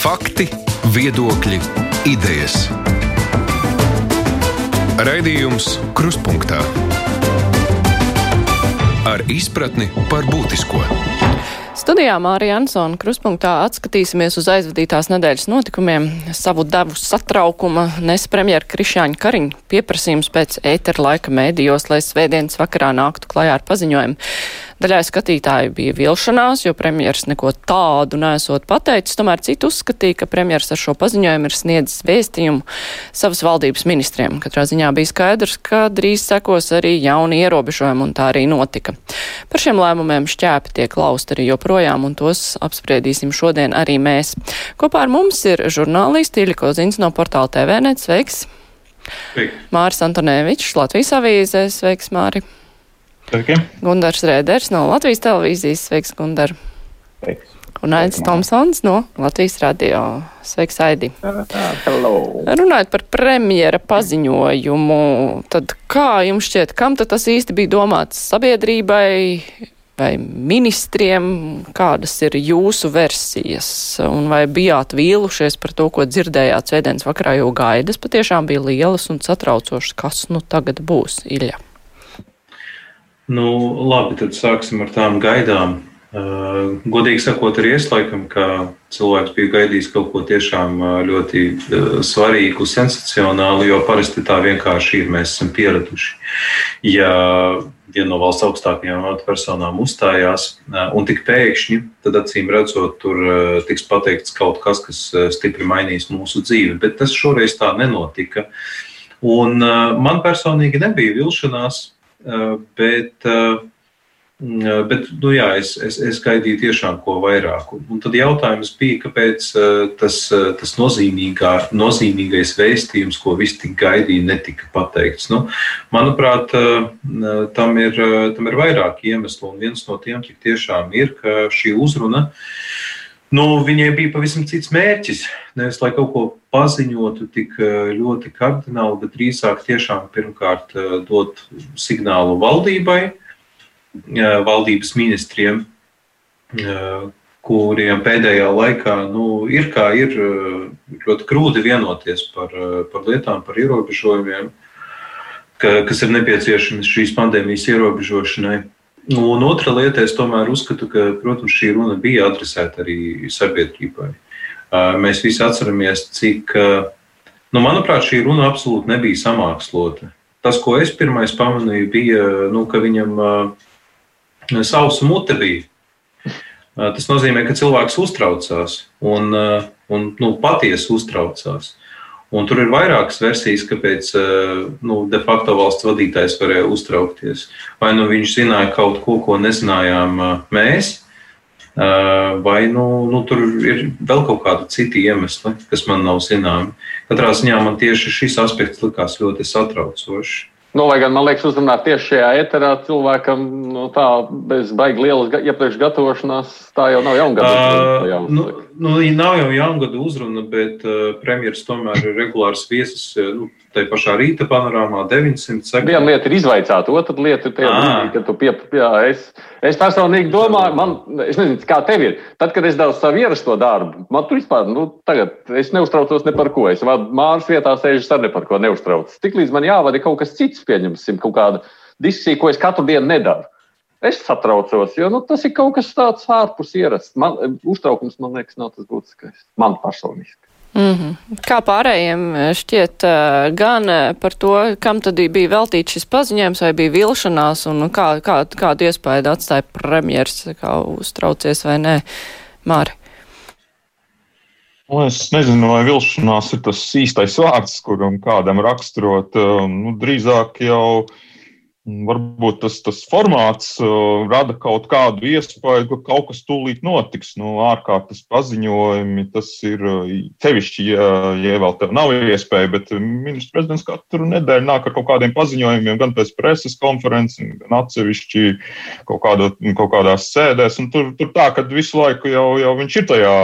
Fakti, viedokļi, idejas. Raidījums Kruspunkta ar izpratni par būtisko. Studijā Mārija Ansona kruspunktā atskatīsimies uz aizvadītās nedēļas notikumiem. Savu devu satraukuma nes premjera Krišāņa Kariņa pieprasījums pēc ētera laika mēdījos, lai svētdienas vakarā nāktu klajā ar paziņojumu. Daļai skatītāju bija vilšanās, jo premjers neko tādu nesot pateicis, tomēr citi uzskatīja, ka premjers ar šo paziņojumu ir sniedzis vēstījumu savas valdības ministriem. Katrā ziņā bija skaidrs, ka drīz sekos arī jauni ierobežojumi, un tā arī notika. Par šiem lēmumiem šķēpi tiek lausti arī joprojām, un tos apspriedīsim šodien arī mēs. Kopā ar mums ir žurnālisti Iļiko Zins no portāla TVNet. Sveiks! Sveiki. Māris Antonēvičs, Latvijas avīzē. Sveiks, Māri! Sveiki. Gundars Rēders no Latvijas televīzijas. Sveiks, Gundar. Sveiks. Un Aits Tomsons no Latvijas radio. Sveiks, Aidi. Hello. Runājot par premjera paziņojumu, tad kā jums šķiet, kam tad tas īsti bija domāts sabiedrībai vai ministriem? Kādas ir jūsu versijas? Un vai bijāt vīlušies par to, ko dzirdējāt svētdienas vakarā, jo gaidas patiešām bija lielas un satraucošas, kas nu tagad būs, Iļa? Nu, labi, tad sāksim ar tām gaidām. Uh, godīgi sakot, arī es laikam, ka cilvēks bija gaidījis kaut ko tiešām ļoti uh, svarīgu, sensacionālu, jo parasti tā vienkārši ir. Mēs esam pieraduši. Ja viena no valsts augstākajām amatpersonām uzstājās uh, un tik pēkšņi, tad acīm redzot, tur tiks pateikts kaut kas, kas stipri mainīs mūsu dzīvi. Bet tas šoreiz tā nenotika. Un man personīgi nebija vilšanās Eh, bet, eh, mm, bet nu, jā, es, es, es gaidīju tiešām ko vairāk. Un tad jautājums bija, kāpēc eh, tas, tas nozīmīgais vēstījums, ko visi tik gaidīja, netika pateikts. Nu, manuprāt, tam ir, tam ir vairāk iemeslu, un viens no tiem tiešām ir, šī uzruna uh, Nu, viņai bija pavisam cits mērķis. Nevis lai kaut ko paziņotu tik eh, ļoti kardināli, bet drīzāk tiešām pirmkārt eh, dot signālu valdībai, eh, valdības ministriem, kuriem pēdējā laikā nu, ir ir ļoti grūti vienoties par, par lietām, par ierobežojumiem, ka, kas ir nepieciešami šīs pandēmijas ierobežošanai. Un otra lieta, es tomēr uzskatu, ka, protams, šī runa bija adresēta arī sabiedrībai. Mēs visi atceramies, cik, nu, manuprāt, šī runa absolūti nebija samākslota. Tas, ko es pirmais pamanīju, bija, nu, ka viņam sausa mute bija. Tas nozīmē, ka cilvēks uztraucās un, un nu, patiesi uztraucās. Un tur ir vairākas versijas, kāpēc eh, nu, de facto valsts vadītājs varēja uztraukties. Vai nu viņš zināja kaut ko, ko nezinājām eh, mēs, eh, vai nu, nu, tur ir vēl kaut kādi citi iemesli, kas man nav zināmi. Katrā ziņā man tieši šis aspekts likās ļoti satraucošs. Nu, lai gan man liekas, uzrunāt tieši šajā eterā cilvēkam, nu, tā bez baigi lielas iepriekš gatavošanās, tā jau nav jaungada. Uh, nu, nu, nav jau jaungada uzruna, bet uh, premjeras tomēr ir regulārs viesis. Nu, Tā pašā rīta panorāmā 900 sekundes. Viena lieta ir izvaicāt, otra lieta ir tajā brīdī, kad tu pie, jā, es, es personīgi domāju, man, es nezinu, kā tev ir. Tad, kad es devu savu ierasto darbu, man tur vispār, nu, tagad es neuztraucos ne par ko. Es māras vietā sēžu ar ne par ko neuztraucos. Tiklīdz man jāvada kaut kas cits, pieņemsim, kaut kāda diskusija, ko es katru dienu nedaru. Es satraucos, jo nu, tas ir kaut kas tāds ārpus ierasts. Man, uztraukums, man liekas, nav tas būtiskais. Man personīgi. Mm -hmm. Kā pārējiem šķiet gan par to, kam tad bija veltīts šis paziņojums, vai bija vilšanās, un kā, kā, kādu iespēju atstāja premjers, kā uztraucies vai nē, Māri? Nu, es nezinu, vai vilšanās ir tas īstais vārds, kuram kādam raksturot. Nu, drīzāk jau uh, Varbūt tas, tas formāts uh, rada kaut kādu iespēju, ka kaut kas tūlīt notiks. Nu, ārkārtas paziņojumi, tas ir sevišķi, ja, ja vēl tev nav iespēja, bet ministrs prezidents katru nedēļu nāk ar kaut kādiem paziņojumiem, gan pēc preses konferences, gan atsevišķi kaut, kādā, kaut kādās sēdēs. Tur, tur tā, ka visu laiku jau, jau viņš ir tajā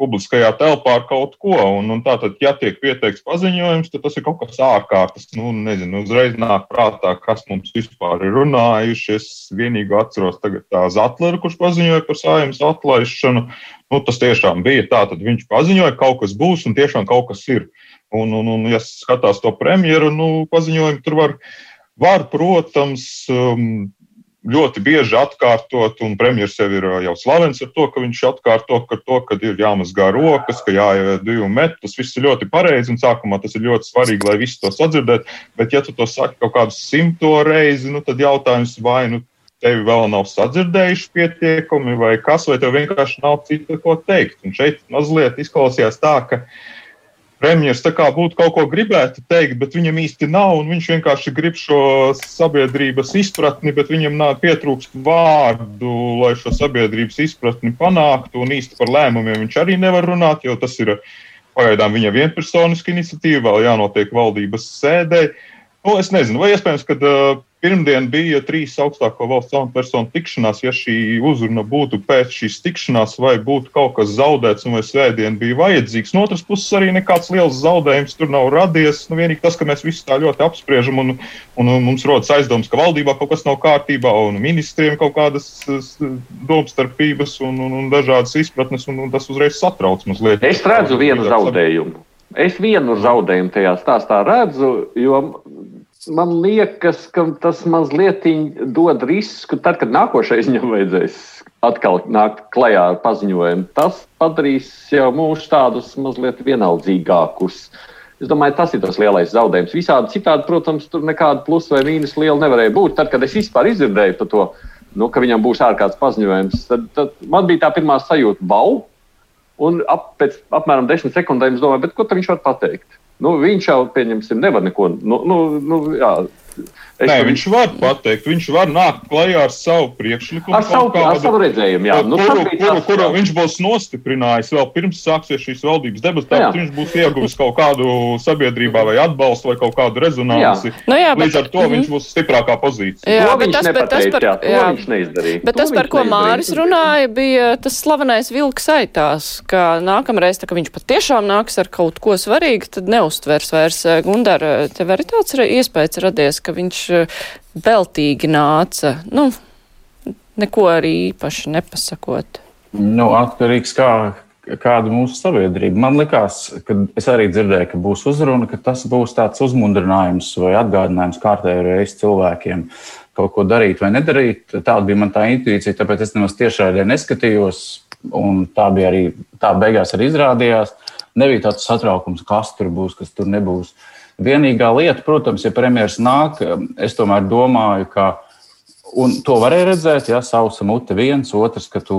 publiskajā telpā ar kaut ko. Un, un tātad, ja tiek pieteikts paziņojums, tad tas ir kaut kas ārkārtas. Nu, nezinu, uzreiz nāk prātā, kas mums vispār ir runājuši. Es vienīgi atceros tagad tā Zatleru, kurš paziņoja par sājums atlaišanu. Nu, tas tiešām bija tā, tad viņš paziņoja, ka kaut kas būs un tiešām kaut kas ir. Un, un, un ja skatās to premjeru, nu, paziņojumu tur var, var protams, um, ļoti bieži atkārtot, un premjerministrs jau ir jau slavens ar to, ka viņš atkārto ka to, ka ir jāmazgā rokas, ka jāiet divu metru. Tas viss ir ļoti pareizi, un sākumā tas ir ļoti svarīgi, lai visi to sadzirdētu. Bet, ja tu to saki kaut kādu simto reizi, nu, tad jautājums vai nu tevi vēl nav sadzirdējuši pietiekami, vai kas, vai tev vienkārši nav cita ko teikt. Un šeit mazliet izklausījās tā, ka premjerministrs tā kā būtu kaut ko gribētu teikt, bet viņam īsti nav, un viņš vienkārši grib šo sabiedrības izpratni, bet viņam nav pietrūkst vārdu, lai šo sabiedrības izpratni panāktu, un īsti par lēmumiem viņš arī nevar runāt, jo tas ir pagaidām viņa vienpersoniska iniciatīva, vēl jānotiek valdības sēdē. Nu, es nezinu, vai iespējams, ka uh, Pirmdien bija trīs augstāko valsts amatpersonu tikšanās. Ja šī uzruna būtu pēc šīs tikšanās, vai būtu kaut kas zaudēts, vai svētdien bija vajadzīgs. No otras puses, arī nekāds liels zaudējums tur nav radies. Nu, vienīgi tas, ka mēs visi tā ļoti apspriežam, un, un, un mums rodas aizdoms, ka valdībā kaut kas nav kārtībā, un ministriem kaut kādas domstarpības un, un, un dažādas izpratnes, un, un tas uzreiz satrauc mazliet. Es redzu vienu zaudējumu. Es vienu zaudējumu tajā stāstā redzu, jo man liekas, ka tas mazliet dod risku, tad, kad nākošais viņam vajadzēs atkal nākt klajā ar paziņojumu. Tas padarīs jau mūs tādus mazliet vienaldzīgākus. Es domāju, tas ir tas lielais zaudējums. Visādi citādi, protams, tur nekāda plusa vai mīnus liela nevarēja būt. Tad, kad es vispār izdzirdēju par to, nu, ka viņam būs ārkārtas paziņojums, tad, tad man bija tā pirmā sajūta, wow! Un ap, pēc apmēram desmit sekundēm es domāju, ko viņš var pateikt. Nu, viņš jau, pieņemsim, nevar neko. Nu, nu, nu, jā, Es Nē, viņš var pateikt, viņš var nākt klajā ar savu priekšlikumu. Ar savu, kādu, ar savu redzējumu, jā. Nu, kuru, kuru, kuru viņš būs nostiprinājis vēl pirms sāksies šīs valdības debats, tāpēc viņš būs ieguvis kaut kādu sabiedrībā vai atbalstu vai kaut kādu rezonanci. Jā. Nu, jā, bet, Līdz ar to mm -hmm. viņš būs stiprākā pozīcijā. Jā, to bet tas, bet tas par, jā, jā. viņš neizdarīja. Bet to tas, par ko Māris runāja, bija tas slavenais vilks aitās, ka nākamreiz, tā, ka viņš patiešām nāks ar kaut ko svarīgu, tad neustvers vairs. Gundar, tev arī tāds iespējas radies, ka viņš Eh, veltīgi nāca. Nu, neko arī īpaši nepasakot. Nu, atkarīgs kā, kāda mūsu sabiedrība. Man likās, ka es arī dzirdēju, ka būs uzruna, ka tas būs tāds uzmundrinājums vai atgādinājums kārtējo reizi cilvēkiem kaut ko darīt vai nedarīt. Tāda bija man tā intuīcija, tāpēc es nemaz tiešraidē neskatījos, un tā bija arī, tā beigās arī izrādījās. Nebija tāds satraukums, kas tur būs, kas tur nebūs. Uh, Vienīgā lieta, protams, ja premjerministrs nāk, es tomēr domāju, ka. Un to varēja redzēt, ja sausa mute viens, otrs, ka tu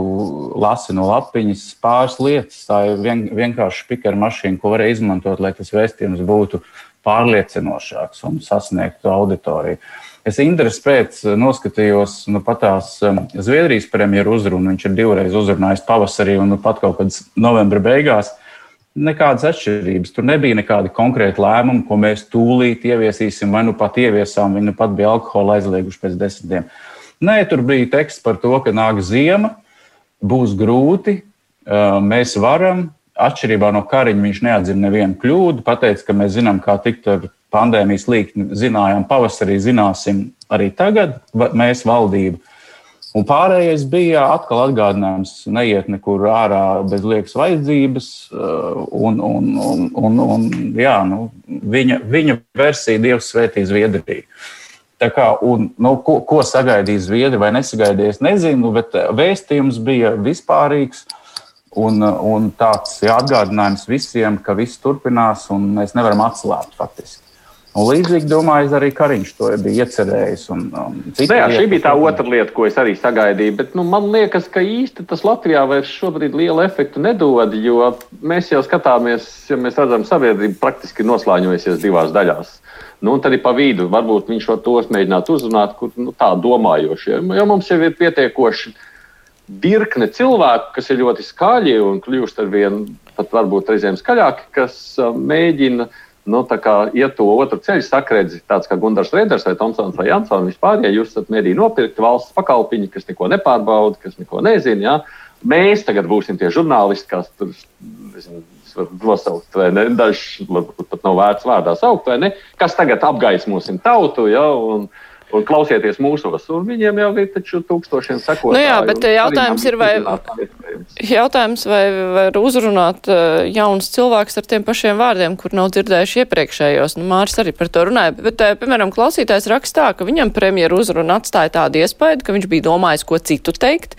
lasi no lapiņas pāris lietas. Tā ir vien, vienkārši spīķera mašīna, ko varēja izmantot, lai tas vēstījums būtu pārliecinošāks un sasniegtu auditoriju. Es interesi pēc noskatījos nu, pat tās Zviedrijas premjeru uzrunu. Viņš ir divreiz uzrunājis pavasarī un nu, pat kaut kad novembra beigās nekādas atšķirības. Tur nebija nekādi konkrēti lēmumi, ko mēs tūlīt ieviesīsim, vai nu pat ieviesām, viņi nu pat bija alkohola aizlieguši pēc desmit gadiem. Nē, tur bija teksts par to, ka nāk ziema, būs grūti, mēs varam. Atšķirībā no Kariņa viņš neatzina nevienu kļūdu, pateica, ka mēs zinām, kā tikt ar pandēmijas līkni, zinājām pavasarī, zināsim arī tagad, mēs valdību. Un pārējais bija atkal atgādinājums, neiet nekur ārā bez liekas vajadzības. Uh, un, un, un, un, un, jā, nu, viņa, viņa versija Dievs svētī Zviedriju. Tā kā, un, nu, ko, ko sagaidīs Zviedri vai nesagaidīs, nezinu, bet vēstījums bija vispārīgs. Un, un tāds jā, atgādinājums visiem, ka viss turpinās un mēs nevaram atslābt faktiski. Un līdzīgi domāju, arī Kariņš to bija iecerējis. Un, um, Nē, šī bija tā otra lieta, ko es arī sagaidīju. Bet, nu, man liekas, ka īsti tas Latvijā vairs šobrīd lielu efektu nedod, jo mēs jau skatāmies, ja mēs redzam, sabiedrība praktiski noslāņojusies divās daļās. Nu, un tad ir pa vidu, varbūt viņš tos mēģināt uzrunāt, kur nu, tā domājošie. Jo mums jau ir pietiekoši virkne cilvēku, kas ir ļoti skaļi un kļūst ar vien pat varbūt reizēm skaļāki, kas uh, mēģina uh, nu, iet to otru ceļu, sakredzi tāds kā Gunārs Reiders vai Tomsons vai Jansons. Vispār, ja jūs esat mediju nopirkti valsts pakalpiņi, kas neko nepārbauda, kas neko nezina, ja, mēs tagad būsim tie žurnālisti, kas tur nezinu, nosaukt, vai ne? Dažs varbūt pat nav vērts vārdā saukt, vai ne? Kas tagad apgaismosim tautu, ja? Un, un klausieties mūsos. Un viņiem jau ir taču tūkstošiem sekotāju. Nu jā, bet jautājums ir, vai, jautājums, vai var uzrunāt uh, jauns cilvēks ar tiem pašiem vārdiem, kur nav dzirdējuši iepriekšējos. Nu, Māris arī par to runāja. Bet, uh, piemēram, klausītājs rakstā, ka viņam premjeru uzruna atstāja tādu iespēju, ka viņš bija domājis, ko citu teikt,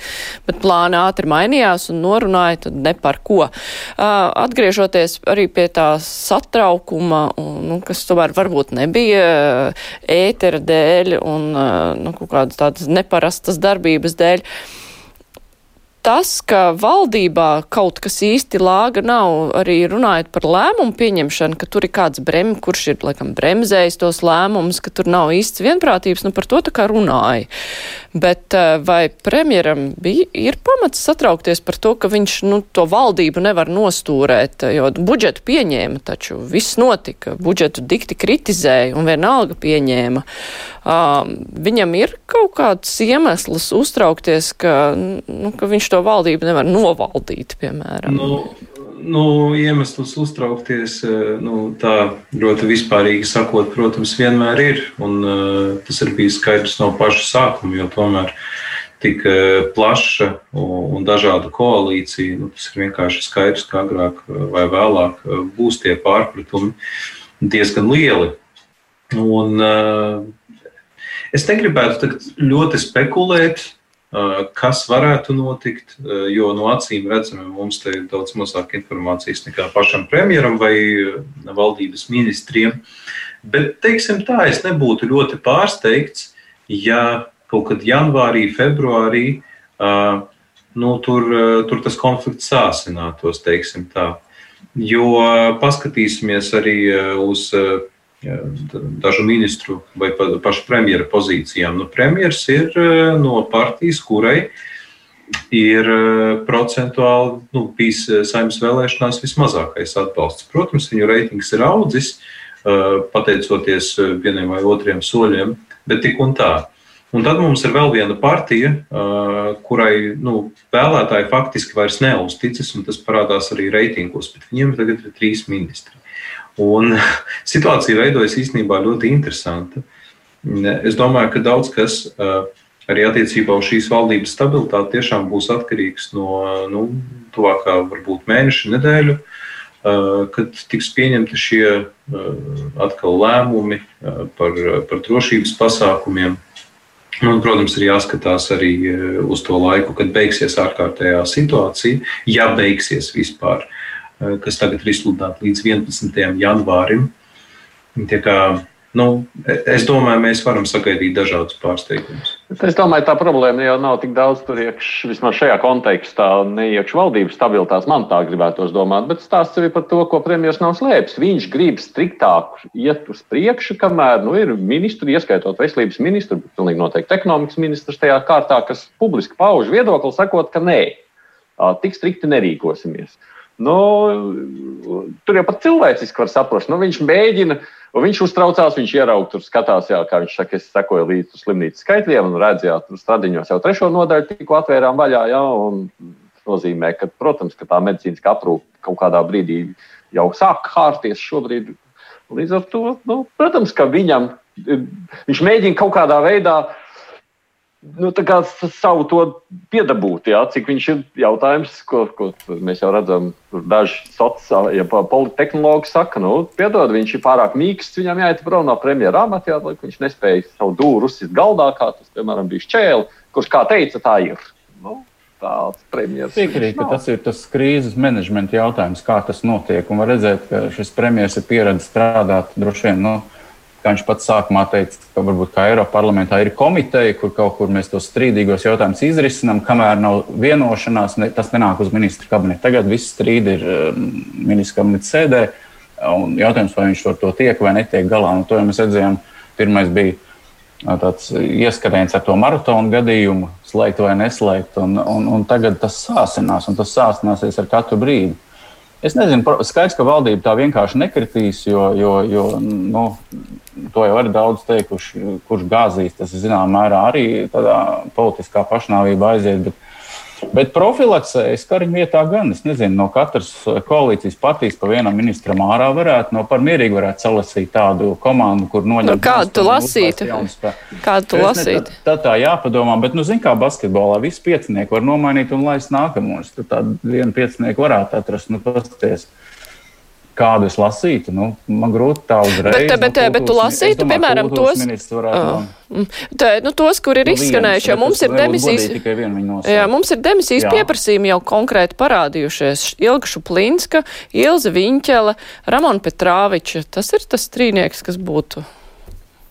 bet plāna ātri mainījās un norunāja tad ne par ko. Atgriežoties arī pie tā satraukuma, un, nu, kas tomēr varbūt nebija ētera dēļ un nu, kaut kādas tādas neparastas darbības dēļ tas, ka valdībā kaut kas īsti lāga nav, arī runājot par lēmumu pieņemšanu, ka tur ir kāds brem, kurš ir, laikam, bremzējis tos lēmumus, ka tur nav īsts vienprātības, nu par to tā kā runāja. Bet vai premjeram bija, ir pamats satraukties par to, ka viņš, nu, to valdību nevar nostūrēt, jo budžetu pieņēma, taču viss notika, budžetu dikti kritizēja un vienalga pieņēma. Viņam ir kaut kāds iemesls uztraukties, ka, nu, ka viņš to valdību nevar novaldīt, piemēram? Nu, nu, iemesls uztraukties, nu, tā ļoti vispārīgi sakot, protams, vienmēr ir. Un, tas ir bijis skaidrs no paša sākuma, jo tomēr tik plaša un, dažāda koalīcija, nu, tas ir vienkārši skaidrs, ka agrāk vai vēlāk būs tie pārpratumi diezgan lieli. Un, es negribētu ļoti spekulēt, kas varētu notikt, jo no acīm redzami mums te ir daudz mazāk informācijas nekā pašam premjeram vai valdības ministriem. Bet, teiksim tā, es nebūtu ļoti pārsteigts, ja kaut kad janvārī, februārī nu, tur, tur tas konflikts sāsinātos, teiksim tā. Jo paskatīsimies arī uz dažu ministru vai pašu premjera pozīcijām. Nu, premjeras ir eh, no partijas, kurai ir eh, procentuāli nu, bijis eh, saimnes vēlēšanās vismazākais atbalsts. Protams, viņu reitings ir audzis, pateicoties vieniem vai otriem soļiem, bet tik un tā. Un tad mums ir vēl viena partija, kurai nu, vēlētāji faktiski vairs neuzticas, un tas parādās arī reitingos, bet viņiem tagad ir trīs ministri. Un situācija veidojas īstenībā ļoti interesanta. Es domāju, ka daudz kas arī attiecībā uz šīs valdības stabilitāti tiešām būs atkarīgs no nu, tuvākā varbūt mēneša, nedēļu, kad tiks pieņemti šie atkal lēmumi par, par drošības pasākumiem. Un, protams, ir jāskatās arī uz to laiku, kad beigsies ārkārtējā situācija, ja beigsies vispār. Eh, kas tagad ir izsludināta līdz 11. janvārim. Kā, nu, es domāju, mēs varam sagaidīt dažādus pārsteigumus. Es domāju, tā problēma jau nav tik daudz tur iekšā, vismaz šajā kontekstā, ne iekšā valdības stabilitātes. Man tā gribētos domāt, bet stāsts arī par to, ko premjerministrs nav slēpis. Viņš grib striktāk iet uz priekšu, kamēr nu, ir ministri, ieskaitot veselības ministru, bet pilnīgi noteikti ekonomikas ministrs tajā kārtā, kas publiski pauž viedokli, sakot, ka nē, tik strikti nerīkosimies. Uh, Nu, tur jau pat cilvēciski var saprast. Nu, viņš mēģina, viņš uztraucās, viņš ieraudzīja, tur skatās, jā, kā viņš saka, es sekoju līdzi slimnīcas skaitļiem un redzēju, tur stradiņos jau trešo nodaļu tikko atvērām vaļā. Jā, tas nozīmē, ka, protams, ka tā medicīniskā aprūpe kaut kādā brīdī jau sāk hārties šobrīd. Līdz ar to, nu, protams, ka viņam, viņš mēģina kaut kādā veidā nu, savu to piedabūt. Jā, cik viņš ir jautājums, ko, ko mēs jau redzam, tur daži sociāli, ja politehnologi saka, nu, piedod, viņš ir pārāk mīksts, viņam jāiet prom no premjera amata, jā, lai viņš nespēja savu dūru uzsist galdā, kā tas, piemēram, bija Čēlis, kurš, kā teica, tā ir. Nu, tāds premjerministrs. Piekrīt, ka tas ir tas krīzes menedžmenta jautājums, kā tas notiek. Un var redzēt, ka šis premjerministrs ir pieredzējis strādāt droši vien. Nu, kā viņš pats sākumā teica, ka varbūt kā Eiropas parlamentā ir komiteja, kur kaut kur mēs tos strīdīgos jautājumus izrisinām, kamēr nav vienošanās, ne, tas nenāk uz ministra kabineta. Tagad viss strīdi ir um, ministra kabineta sēdē, un jautājums, vai viņš ar to tiek vai netiek galā. Un to jau mēs redzējām, pirmais bija uh, tāds ieskrējiens ar to maratonu gadījumu, slēgt vai neslēgt, un, un, un tagad tas sāsinās, un tas sāsināsies ar katru brīdi. Es nezinu, skaidrs, ka valdība tā vienkārši nekritīs, jo, jo, jo nu, to jau arī daudz teikuši, kurš gāzīs. Tas, zināmā mērā, arī tādā politiskā pašnāvībā aiziet. Bet, Bet profilaksējas kariņu vietā gan. Es nezinu, no katras koalīcijas partijas pa vienam ministram ārā varētu, no par mierīgi varētu salasīt tādu komandu, kur noņemt. Nu, kādu tu lasītu? Kādu tu lasītu? Tā, tā jāpadomā, bet, nu, zin kā basketbolā, visi piecinieku var nomainīt un laist nākamos. Tur tādu vienu piecinieku varētu atrast, nu, pasties kādu es lasītu. Nu, man grūti tā uzreiz. Bet, bet, nu, bet tu lasītu, domāju, piemēram, tos, uh, tā, nu, tos, kur ir nu, izskanējuši, jo mums ir demisijas. Jā, mums ir demisijas jā. pieprasījumi jau konkrēti parādījušies. Ilga Šuplinska, Ilza Viņķela, Ramona Petrāviča. Tas ir tas strīnieks, kas būtu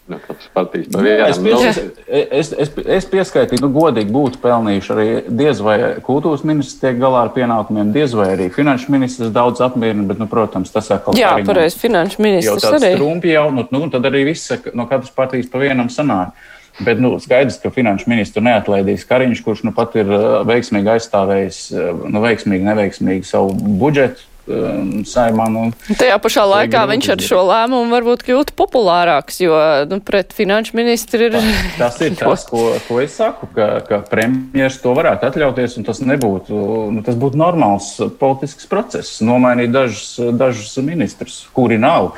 Nu, partijas nu, es, pies, es, es, es pieskaitīju, nu, godīgi būtu pelnījuši arī diez vai kultūras ministrs tiek galā ar pienākumiem, diez vai arī finanšu ministrs daudz apmierina, bet, nu, protams, tas atkal Jā, pareizi, finanšu ministrs arī. Trumpi jau, nu, nu, tad arī viss no katras partijas pa vienam sanāk. Bet nu, skaidrs, ka finanšu ministru neatlaidīs Kariņš, kurš nu pat ir veiksmīgi aizstāvējis, nu, veiksmīgi, neveiksmīgi savu budžetu Um, saimā. Nu, Tajā pašā laikā viņš ar šo lēmumu varbūt kļūtu populārāks, jo nu, pret finanšu ministru ir. Tas ir tas, ko, ko es saku, ka, ka premjerministrs to varētu atļauties, un tas nebūtu, nu, tas būtu normāls politisks process. Nomainīt dažus, dažus ministrus, kuri nav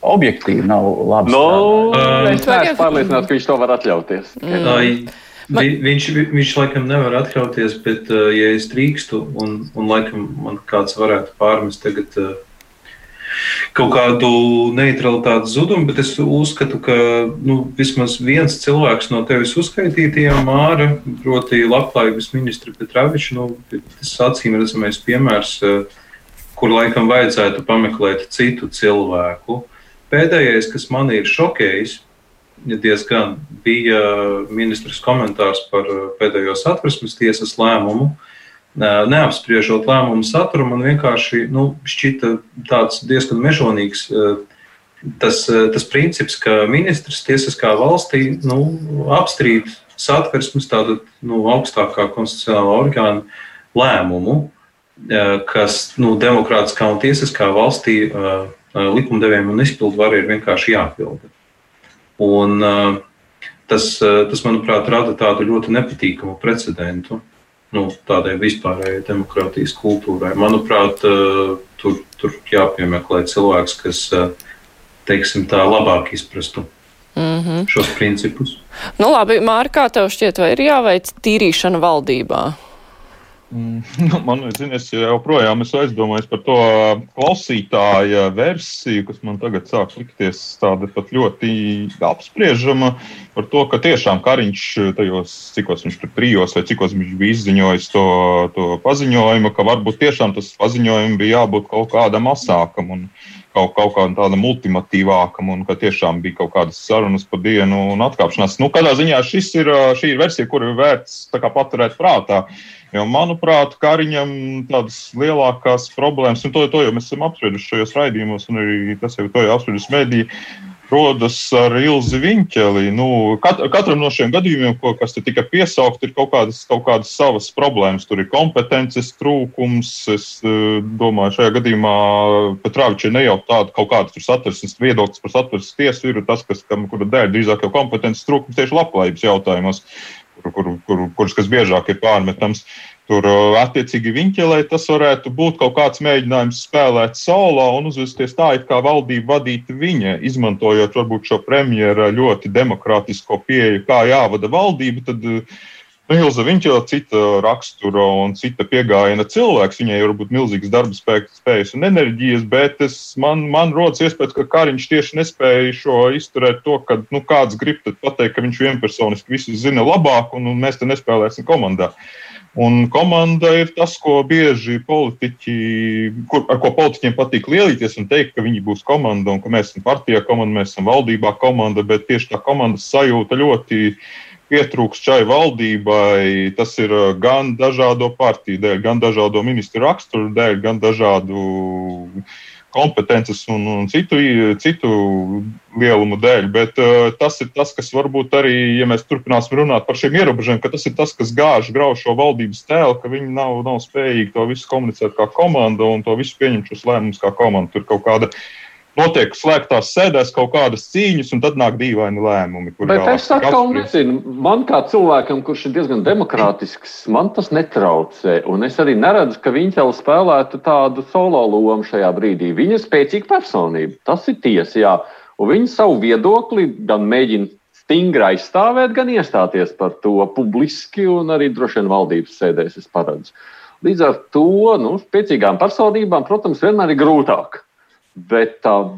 objektīvi nav labi. No, nu, es neesmu pārliecināts, ka viņš to var atļauties. Mm. Vi, viņš, viņš laikam nevar atļauties, bet, uh, ja es drīkstu, un, un laikam man kāds varētu pārmest tagad uh, kaut kādu neutralitātes zudumu, bet es uzskatu, ka nu, vismaz viens cilvēks no tevis uzskaitītajām māra, proti, labklājības ministra Petraviča, nu, tas acīm redzamais piemērs, uh, kur laikam vajadzētu pameklēt citu cilvēku. Pēdējais, kas man ir šokējis, diezgan bija ministrs komentārs par pēdējo satversmes tiesas lēmumu. Neapspriežot lēmumu saturu, man vienkārši nu, šķita tāds diezgan mežonīgs tas, tas princips, ka ministrs tiesiskā valstī nu, apstrīd satversmes, tātad nu, augstākā konstitucionālā orgāna lēmumu, kas nu, demokrātiskā un tiesiskā valstī likumdevējiem un izpildvarai ir vienkārši jāpilda. Un, tas, tas, manuprāt, rada tādu ļoti nepatīkamu precedentu nu, tādai vispārējai demokrātijas kultūrai. Manuprāt, tur, tur jāpiemeklē cilvēks, kas teiksim, tā labāk izprastu mm -hmm. šos principus. Nu, labi, Mārkā, tev šķiet, vai ir jāveic tīrīšana valdībā? Mm, nu, man zin, es joprojām esmu aizdomājies par to klausītāja versiju, kas man tagad sāk likties tāda pat ļoti apspriežama. Par to, ka tiešām Kariņš tajos, cikos viņš tur trijos vai cikos viņš bija izziņojis to, to paziņojumu, ka varbūt tiešām tas paziņojums bija jābūt kaut kādam asākam. Un, kaut, kaut kādam tādam ultimatīvākam, un ka tiešām bija kaut kādas sarunas pa dienu un atkāpšanās. Nu, kādā ziņā šis ir, šī ir versija, kuru ir vērts paturēt prātā. Jo, manuprāt, Kariņam tādas lielākās problēmas, un to, to jau mēs esam apsprieduši šajos raidījumos, un arī tas jau to jau apsprieduši mediji, rodas ar Ilzi Viņķeli. Nu, kat, katram no šiem gadījumiem, ko, kas tika piesaukt, ir kaut kādas, kaut kādas savas problēmas. Tur ir kompetences trūkums. Es uh, domāju, šajā gadījumā Petrāviča ne jau tāda kaut kāda satversmes viedoklis par satversmes tiesu ir tas, kas, kam, kura dēļ drīzāk jau kompetences trūkums tieši labklājības jautājumos kur, kur, kur, kurš kas biežāk ir pārmetams. Tur, uh, attiecīgi, viņķelē tas varētu būt kaut kāds mēģinājums spēlēt solo un uzvesties tā, it kā valdība vadītu viņa, izmantojot varbūt šo premjera ļoti demokrātisko pieeju, kā jāvada valdība. Tad, uh, Nu, Ilza viņš jau cita rakstura un cita pieejama cilvēks. Viņai var būt milzīgs darba spēks, spējas un enerģijas, bet es, man, man rodas iespējas, ka Kariņš tieši nespēja šo izturēt to, ka nu, kāds grib pateikt, ka viņš vienpersoniski visu zina labāk un, un mēs te nespēlēsim komandā. Un komanda ir tas, ko bieži politiķi, kur, ar ko politiķiem patīk lielīties un teikt, ka viņi būs komanda un ka mēs esam partijā komanda, mēs esam valdībā komanda, bet tieši tā komandas sajūta ļoti pietrūkst šai valdībai. Tas ir uh, gan dažādo partiju dēļ, gan dažādo ministru raksturu dēļ, gan dažādu kompetences un, un citu, citu lielumu dēļ. Bet uh, tas ir tas, kas varbūt arī, ja mēs turpināsim runāt par šiem ierobežojumiem, ka tas ir tas, kas gāž grauž šo valdības tēlu, ka viņi nav, nav spējīgi to visu komunicēt kā komanda un to visu pieņemt šos lēmumus kā komanda. Tur kaut kāda notiek slēgtās sēdēs kaut kādas cīņas, un tad nāk dīvaini lēmumi. Bet es atkal nezinu, man kā cilvēkam, kurš ir diezgan demokrātisks, man tas netraucē. Un es arī neredzu, ka viņa jau spēlētu tādu solo lomu šajā brīdī. Viņa ir spēcīga personība. Tas ir tiesa, jā. Un viņa savu viedokli gan mēģina stingri aizstāvēt, gan iestāties par to publiski un arī droši vien valdības sēdēs, es paredzu. Līdz ar to nu, spēcīgām personībām, protams, vienmēr ir grūtāk. Bet uh,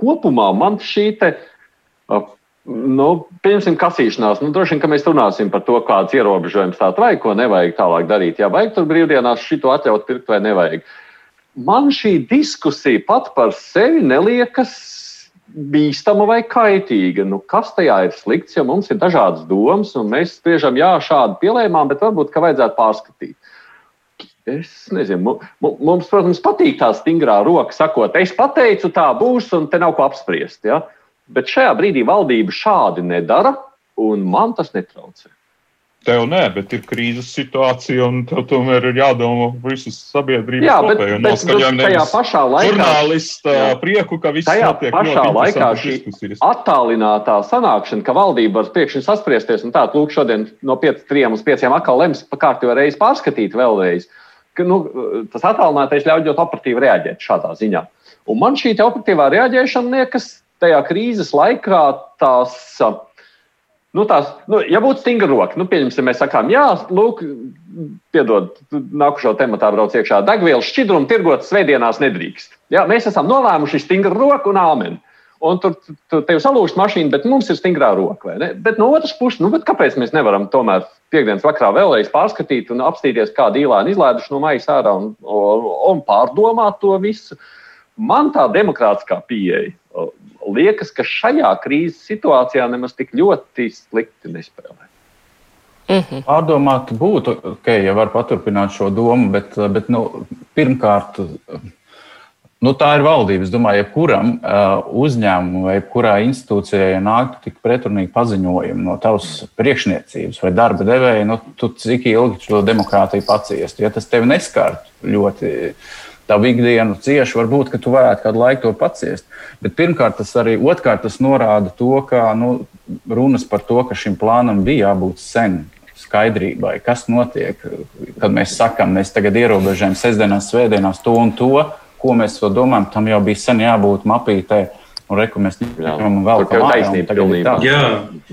kopumā man šī te, uh, nu, pieņemsim, kasīšanās, nu, droši vien, ka mēs runāsim par to, kādas ierobežojumus tā vajag, ko nevajag tālāk darīt. Jā, vajag tur brīvdienās šito atļaut pirkt vai nevajag. Man šī diskusija pat par sevi neliekas bīstama vai kaitīga. Nu, kas tajā ir slikts, jo mums ir dažādas domas, un mēs spriežam, jā, šādi pielēmām, bet varbūt, ka vajadzētu pārskatīt. Es nezinu, mums, protams, patīk tā stingrā roka, sakot, es pateicu, tā būs, un te nav ko apspriest. Ja? Bet šajā brīdī valdība šādi nedara, un man tas netraucē. Tev nē, bet ir krīzes situācija, un tev tomēr ir jādomā par visas sabiedrības jā, bet, kopēju. Bet, bet tajā pašā laikā žurnālista jā, prieku, ka viss tajā notiek pašā laikā šī attālinātā sanākšana, ka valdība var pēkšņi saspriesties un tā, lūk, šodien no 5, 3 uz 5 atkal lems pa kārtību reizi pārskatīt vēlreiz. Ka, nu, tas attālinātais ļauj ļoti operatīvi reaģēt šādā ziņā. Un man šī operatīvā reaģēšana liekas tajā krīzes laikā tās. Nu, tās, nu, ja būtu stingra roka, nu, pieņemsim, mēs sakām, jā, lūk, piedod, nākušo tematā brauc iekšā degvielas šķidrumu tirgot svētdienās nedrīkst. Jā, mēs esam nolēmuši stingru roku un āmeni. Un tur, tur tev salūžas mašīna, bet mums ir stingrā roka. Bet no otras puses, nu, kāpēc mēs nevaram tomēr piekdienas vakarā vēlreiz pārskatīt un apstīties, kā dīlāni izlaiduši no maisa ārā un, un, un pārdomāt to visu? Man tā demokrātiskā pieeja liekas, ka šajā krīzes situācijā nemaz tik ļoti slikti nespēlē. -hmm. Pārdomāt būtu, ok, ja var paturpināt šo domu, bet, bet nu, pirmkārt, nu, tā ir valdība. Es domāju, jebkuram uh, uzņēmumam vai jebkurai institūcijai, ja nāktu tik pretrunīgi paziņojumi no tavas priekšniecības vai darba devēja, nu, tu cik ilgi šo demokrātiju paciestu, ja tas tevi neskartu ļoti tavu ikdienu cieši, varbūt, ka tu varētu kādu laiku to paciest. Bet pirmkārt, tas arī otrkārt, tas norāda to, ka nu, runas par to, ka šim plānam bija jābūt sen skaidrībai, kas notiek. Kad mēs sakām, mēs tagad ierobežojam sestdienās, svētdienās to un to, ko mēs to domājam, tam jau bija sen jābūt mapītē. Un reku mēs ņemam vēl kādu tādu. Jā,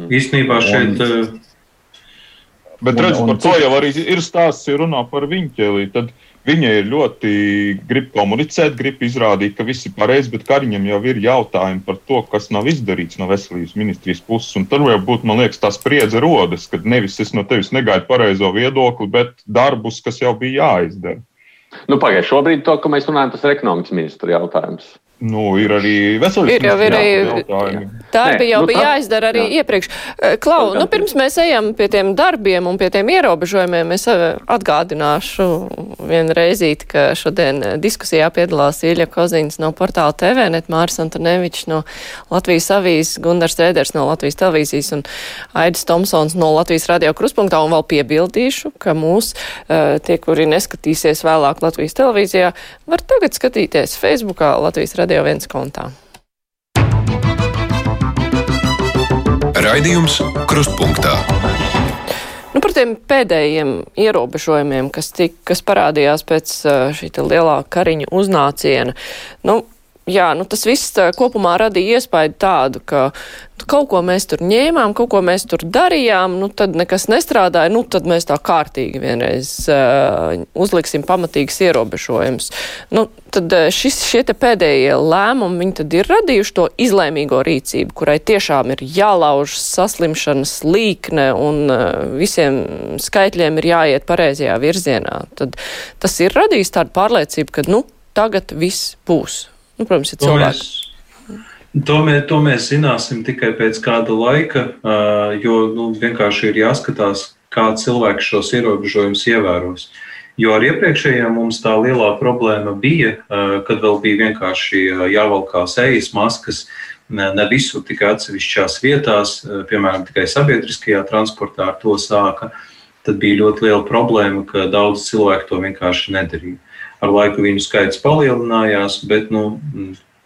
īstenībā šeit. Uh, Bet redz, par to jau arī ir stāsts, ja runā par viņu ķēlī. Tad Viņa ir ļoti grib komunicēt, grib izrādīt, ka viss ir pareizi, bet Kariņam jau ir jautājumi par to, kas nav izdarīts no veselības ministrijas puses. Un tur jau būtu, man liekas, tā spriedze rodas, ka nevis es no tevis negaidu pareizo viedokli, bet darbus, kas jau bija jāizdara. Nu, Pagaidiet, šobrīd to, ka mēs runājam, tas ir ekonomikas ministra jautājums. Nu, ir arī veselības ir jau, ir arī, Tā Nē, bija jau nu, bija tā, jāizdara arī jā. iepriekš. Klau, nu, pirms mēs ejam pie tiem darbiem un pie tiem ierobežojumiem, es atgādināšu vienreizīt, ka šodien diskusijā piedalās Ilja Koziņas no portāla TV, net Māris Antonevičs no Latvijas avīzes, Gundars Rēders no Latvijas televīzijas un Aidis Tomsons no Latvijas radio kruspunktā un vēl piebildīšu, ka mūs tie, kuri neskatīsies vēlāk Latvijas televīzijā, var tagad skatīties Facebookā Latvijas radio Radio 1 kontā. Raidījums Krustpunktā. Nu, par tiem pēdējiem ierobežojumiem, kas, tik, kas parādījās pēc šī lielā kariņa uznāciena. Nu, jā, nu, tas viss kopumā radīja iespēju tādu, ka kaut ko mēs tur ņēmām, kaut ko mēs tur darījām, nu tad nekas nestrādāja, nu tad mēs tā kārtīgi vienreiz uh, uzliksim pamatīgas ierobežojumus. Nu, tad šis, šie te pēdējie lēmumi, viņi tad ir radījuši to izlēmīgo rīcību, kurai tiešām ir jālauž saslimšanas līkne un uh, visiem skaitļiem ir jāiet pareizajā virzienā. Tad tas ir radījis tādu pārliecību, ka, nu, tagad viss būs. Nu, protams, ir cilvēki. Mēs To mēs, to mēs zināsim tikai pēc kāda laika, jo nu, vienkārši ir jāskatās, kā cilvēki šos ierobežojumus ievēros. Jo ar iepriekšējiem mums tā lielā problēma bija, kad vēl bija vienkārši jāvalkās ejas maskas, ne visur, tikai atsevišķās vietās, piemēram, tikai sabiedriskajā transportā ar to sāka. Tad bija ļoti liela problēma, ka daudz cilvēku to vienkārši nedarīja. Ar laiku viņu skaits palielinājās, bet nu,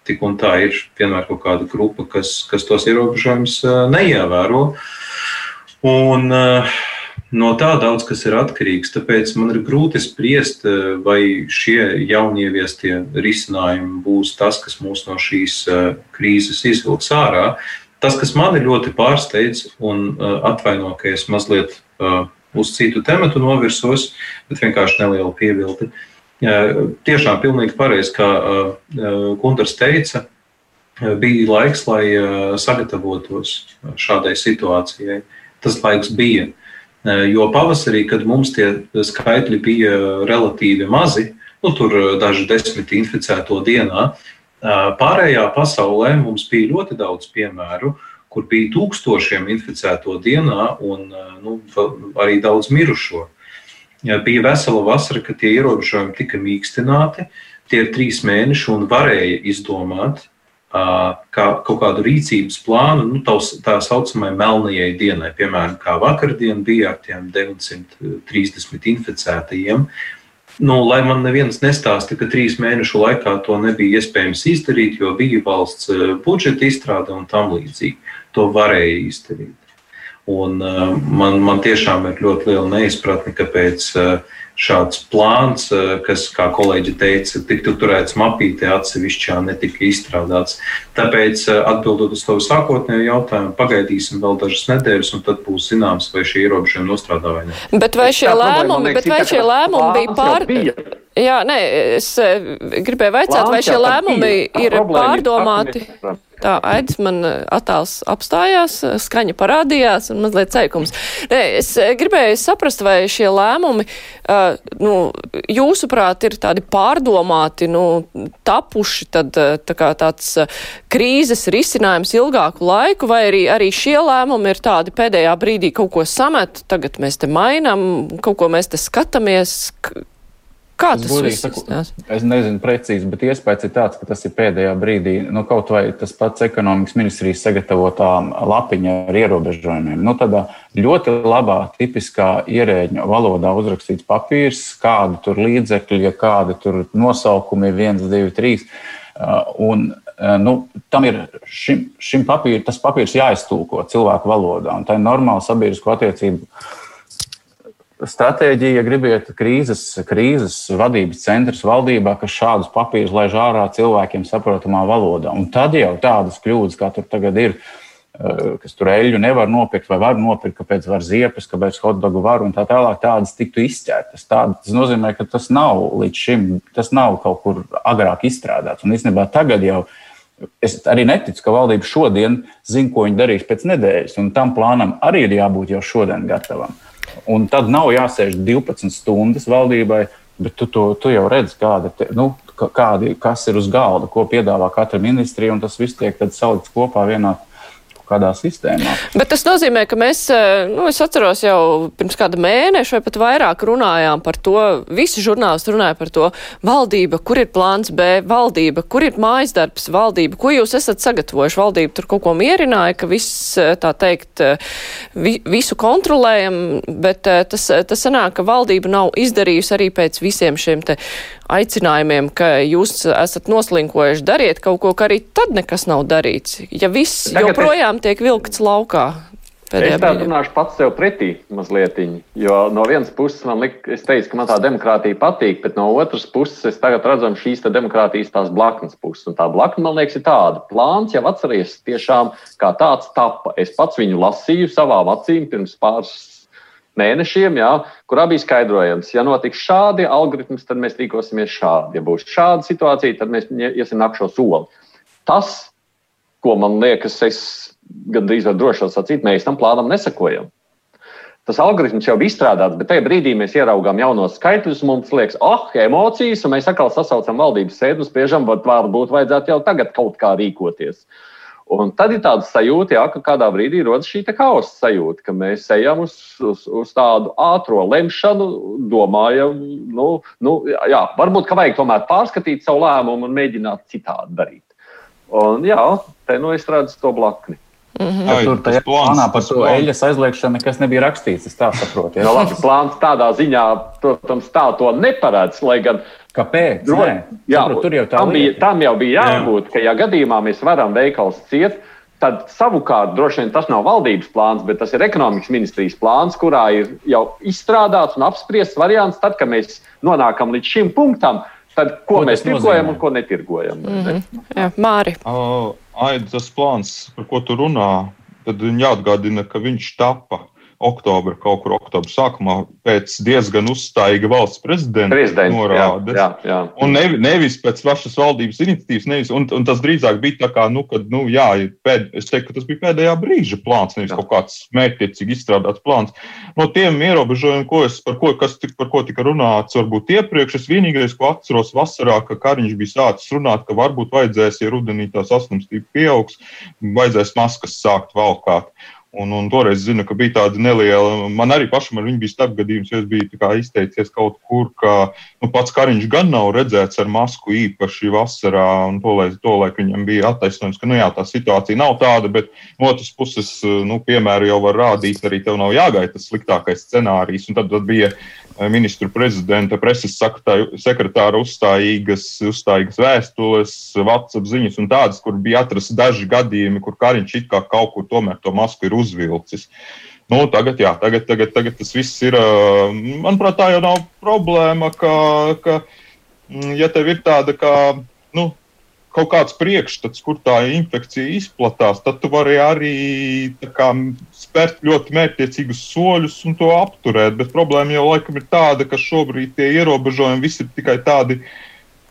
tik un tā ir vienmēr kaut kāda grupa, kas, kas tos ierobežojumus neievēro. Un, no tā daudz kas ir atkarīgs. Tāpēc man ir grūti spriest, vai šie jaunieviestie risinājumi būs tas, kas mūs no šīs krīzes izvilks ārā. Tas, kas man ir ļoti pārsteidz un atvaino, ka es mazliet uz citu tematu novirsos, bet vienkārši nelielu piebildi. Tiešām pilnīgi pareizi, kā Gunārs teica, bija laiks, lai sagatavotos šādai situācijai. Tas laiks bija. Jo pavasarī, kad mums tie skaitļi bija relatīvi mazi, nu, tur daži desmit inficēto dienā, pārējā pasaulē mums bija ļoti daudz piemēru, kur bija tūkstošiem inficēto dienā un nu, arī daudz mirušo. Bija vesela vasara, kad tie ierobežojumi tika mīkstināti. Tie ir trīs mēneši un varēja izdomāt kā kaut kādu rīcības plānu, nu, tā, tā saucamai melnajai dienai. Piemēram, kā vakardien bija ar tiem 930 inficētajiem. Nu, lai man neviens nestāsta, ka trīs mēnešu laikā to nebija iespējams izdarīt, jo bija valsts budžeta izstrāde un tam līdzīgi. To varēja izdarīt. Un, uh, man, man tiešām ir ļoti liela neizpratne, kāpēc uh, šāds plāns, uh, kas, kā kolēģi teica, tika turēts mapītē atsevišķā, netika izstrādāts. Tāpēc, atbildot uz tavu sākotnējo jautājumu, pagaidīsim vēl dažas nedēļas, un tad būs zināms, vai šie ierobežojumi nostrādā vai nē. Bet vai šie lēmumi, bet vai šie lēmumi bija pār... Jā, nē, es gribēju vaicāt, vai šie lēmumi ir pārdomāti. Tā aidis man eh, attēls apstājās, eh, skaņa parādījās un mazliet ceikums. Nē, es eh, gribēju saprast, vai šie lēmumi, uh, nu, jūsuprāt, ir tādi pārdomāti, nu, tapuši tad tā kā tāds krīzes risinājums ilgāku laiku, vai arī, arī šie lēmumi ir tādi pēdējā brīdī kaut ko samet, tagad mēs te mainam, kaut ko mēs te skatāmies. Kā tas izskatās? Es nezinu precīzi, bet iespējas ir tāds, ka tas ir pēdējā brīdī, nu, kaut vai tas pats ekonomikas ministrijas sagatavotā lapiņa ar ierobežojumiem. Nu, tādā ļoti labā, tipiskā ierēģņa valodā uzrakstīts papīrs, kādi tur līdzekļi, kādi tur nosaukumi ir viens, divi, trīs. Uh, un, uh, nu, tam ir šim, šim papīr, tas papīrs jāiztulko cilvēku valodā, un tā ir normāla sabiedrisko attiecību stratēģija, ja gribiet, krīzes, krīzes vadības centrs valdībā, kas šādus papīrus laiž ārā cilvēkiem saprotamā valodā. Un tad jau tādas kļūdas, kā tur tagad ir, eh, kas tur eļļu nevar nopirkt vai var nopirkt, kāpēc var ziepes, kāpēc hotdogu var un tā tālāk, tādas tiktu izķertas. Tāda, tas nozīmē, ka tas nav līdz šim, tas nav kaut kur agrāk izstrādāts. Un īstenībā tagad jau. Es arī neticu, ka valdība šodien zina, ko viņi darīs pēc nedēļas, un tam plānam arī ir jābūt jau šodien gatavam. Un tad nav jāsēž 12 stundas valdībai, bet tu, tu, tu jau redzi, kāda, te, nu, kādi, kas ir uz galda, ko piedāvā katra ministrija, un tas viss tiek salikts kopā vienā kādā sistēmā. Bet tas nozīmē, ka mēs, eh, nu, es atceros jau pirms kāda mēneša vai pat vairāk runājām par to, visi žurnālisti runāja par to, valdība, kur ir plāns B, valdība, kur ir mājas darbs, valdība, ko jūs esat sagatavojuši, valdība tur kaut ko mierināja, ka viss, eh, tā teikt, eh, vi, visu kontrolējam, bet tas, tas sanāk, ka valdība nav izdarījusi arī pēc visiem šiem te aicinājumiem, ka jūs esat noslinkojuši, dariet kaut ko, ka arī tad nekas nav darīts. Ja viss Tagad joprojām es... tiek vilkts laukā. Es tā runāšu pats sev pretī mazliet. Jo no vienas puses man liekas, ka man tā demokrātija patīk, bet no otras puses es tagad redzu šīs demokrātijas tās blaknes puses. Un tā blakne, man liekas, ir tāda. Plāns jau atceries tiešām kā tāds tapa. Es pats viņu lasīju savām acīm pirms pāris mēnešiem, jā, kurā bija skaidrojams, ja notiks šādi algoritmi, tad mēs rīkosimies šādi. Ja būs šāda situācija, tad mēs iesim nākamo soli. Tas, ko man liekas, es gandrīz varu droši sacīt, mēs tam plānam nesakojam. Tas algoritms jau bija izstrādāts, bet tajā brīdī mēs ieraugām jaunos skaitļus. Mums liekas, ah, oh, emocijas, un mēs atkal sasaucam valdības sēdi un spriežam, varbūt vajadzētu jau tagad kaut kā rīkoties. Uh, Un tad ir tāda sajūta, jā, ka kādā brīdī rodas šī hausa sajūta, ka mēs ejam uz, uz, uz tādu ātrā lemšanu, domājam, nu, nu, jā, varbūt ka vajag tomēr pārskatīt savu lēmumu un mēģināt citādi darīt. Un, jā, te nu es redzu to blakni. Mm -hmm. Ai, tur tajā plānā par to eļļas aizliekšanu nekas nebija rakstīts. Es tā saprotu. Ja labi, plāns tādā ziņā, protams, tā to neparādz. Lai gan Kāpēc? Dro, jā, saprot, tur jau tā tam, bija, tam jau bija jābūt, jā. ka, ja gadījumā mēs varam veikals ciet, tad savukārt droši vien tas nav valdības plāns, bet tas ir ekonomikas ministrijas plāns, kurā ir jau izstrādāts un apspriests variants, tad, kad mēs nonākam līdz šim punktam, tad ko, ko mēs tirgojam un ko netirgojam. Mm -hmm. Jā, Māri. Uh, Aidas plāns, par ko tu runā, tad jāatgādina, ka viņš tapa oktobra, kaut kur oktobra sākumā, pēc diezgan uzstājīga valsts prezidenta Prezidents, norādes. Jā, jā, jā. Un nev, nevis pēc pašas valdības iniciatīvas, nevis, un, un tas drīzāk bija tā kā, nu, kad, nu, jā, pēd, es teiktu, ka tas bija pēdējā brīža plāns, nevis jā. kaut kāds mērķiecīgi izstrādāts plāns. No tiem ierobežojumiem, ko es, par ko, kas, par ko tika runāts, varbūt iepriekš, es vienīgais, ko atceros vasarā, ka Kariņš bija sācis runāt, ka varbūt vajadzēs, ja rudenī tā saslimstība pieaugs, vajadzēs maskas sākt valkāt. Un, un toreiz zinu, ka bija tāda neliela, man arī pašam ar viņu bija starpgadījums, jo es biju izteicies kaut kur, ka nu, pats Kariņš gan nav redzēts ar masku īpaši vasarā, un to laiku to, laik viņam bija attaisnojums, ka nu, jā, tā situācija nav tāda, bet no otras puses, nu, piemēru jau var rādīt, arī tev nav jāgaida tas sliktākais scenārijs. Un tad, tad bija ministru prezidenta preses sekretāra uzstājīgas, uzstājīgas vēstules, WhatsApp ziņas un tādas, kur bija atrasti daži gadījumi, kur Kariņš it kā kaut kur tomēr to masku ir uzvilcis. Nu, tagad, jā, tagad, tagad, tagad tas viss ir. Manuprāt, tā jau nav problēma, ka, ka mm, ja tev ir tāda kā. Nu, kaut kāds priekšstats, kur tā infekcija izplatās, tad tu vari arī kā, spērt ļoti mērķiecīgus soļus un to apturēt. Bet problēma jau laikam ir tāda, ka šobrīd tie ierobežojumi visi ir tikai tādi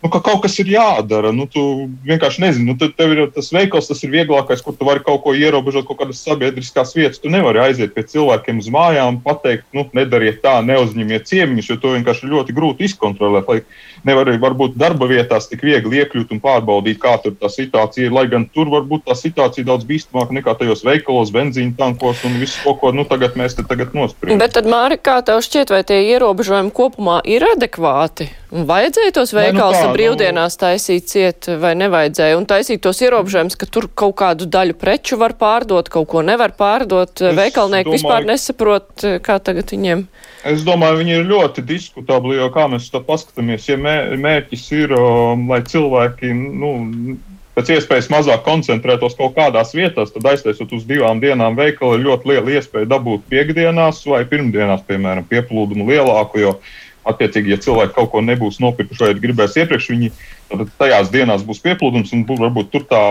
nu, ka kaut kas ir jādara. Nu, tu vienkārši nezini, nu, tev ir tas veikals, tas ir vieglākais, kur tu vari kaut ko ierobežot, kaut kādas sabiedriskās vietas. Tu nevari aiziet pie cilvēkiem uz mājām un pateikt, nu, nedariet tā, neuzņemiet ciemiņus, jo to vienkārši ir ļoti grūti izkontrolēt. Lai nevar varbūt darba vietās tik viegli iekļūt un pārbaudīt, kā tur tā situācija ir. Lai gan tur varbūt tā situācija daudz bīstamāka nekā tajos veikalos, benzīna tankos un visu ko, ko nu, tagad mēs te tagad nospriežam. Bet tad, Māri, kā tev šķiet, vai tie ierobežojumi kopumā ir adekvāti? Vajadzēja tos veikals nu, brīvdienās taisīt ciet vai nevajadzēja? Un taisīt tos ierobežojumus, ka tur kaut kādu daļu preču var pārdot, kaut ko nevar pārdot. Es Veikalnieki domāju, vispār nesaprot, kā tagad viņiem. Es domāju, viņi ir ļoti diskutabli, jo kā mēs to paskatāmies, ja mērķis ir, um, lai cilvēki, nu, pēc iespējas mazāk koncentrētos kaut kādās vietās, tad aiztaisot uz divām dienām veikalu ir ļoti liela iespēja dabūt piekdienās vai pirmdienās, piemēram, pieplūdumu lielāku. Jo Attiecīgi, ja cilvēki kaut ko nebūs nopirkuši vai gribēs iepriekš, viņi tajās dienās būs pieplūdums, un varbūt tur tā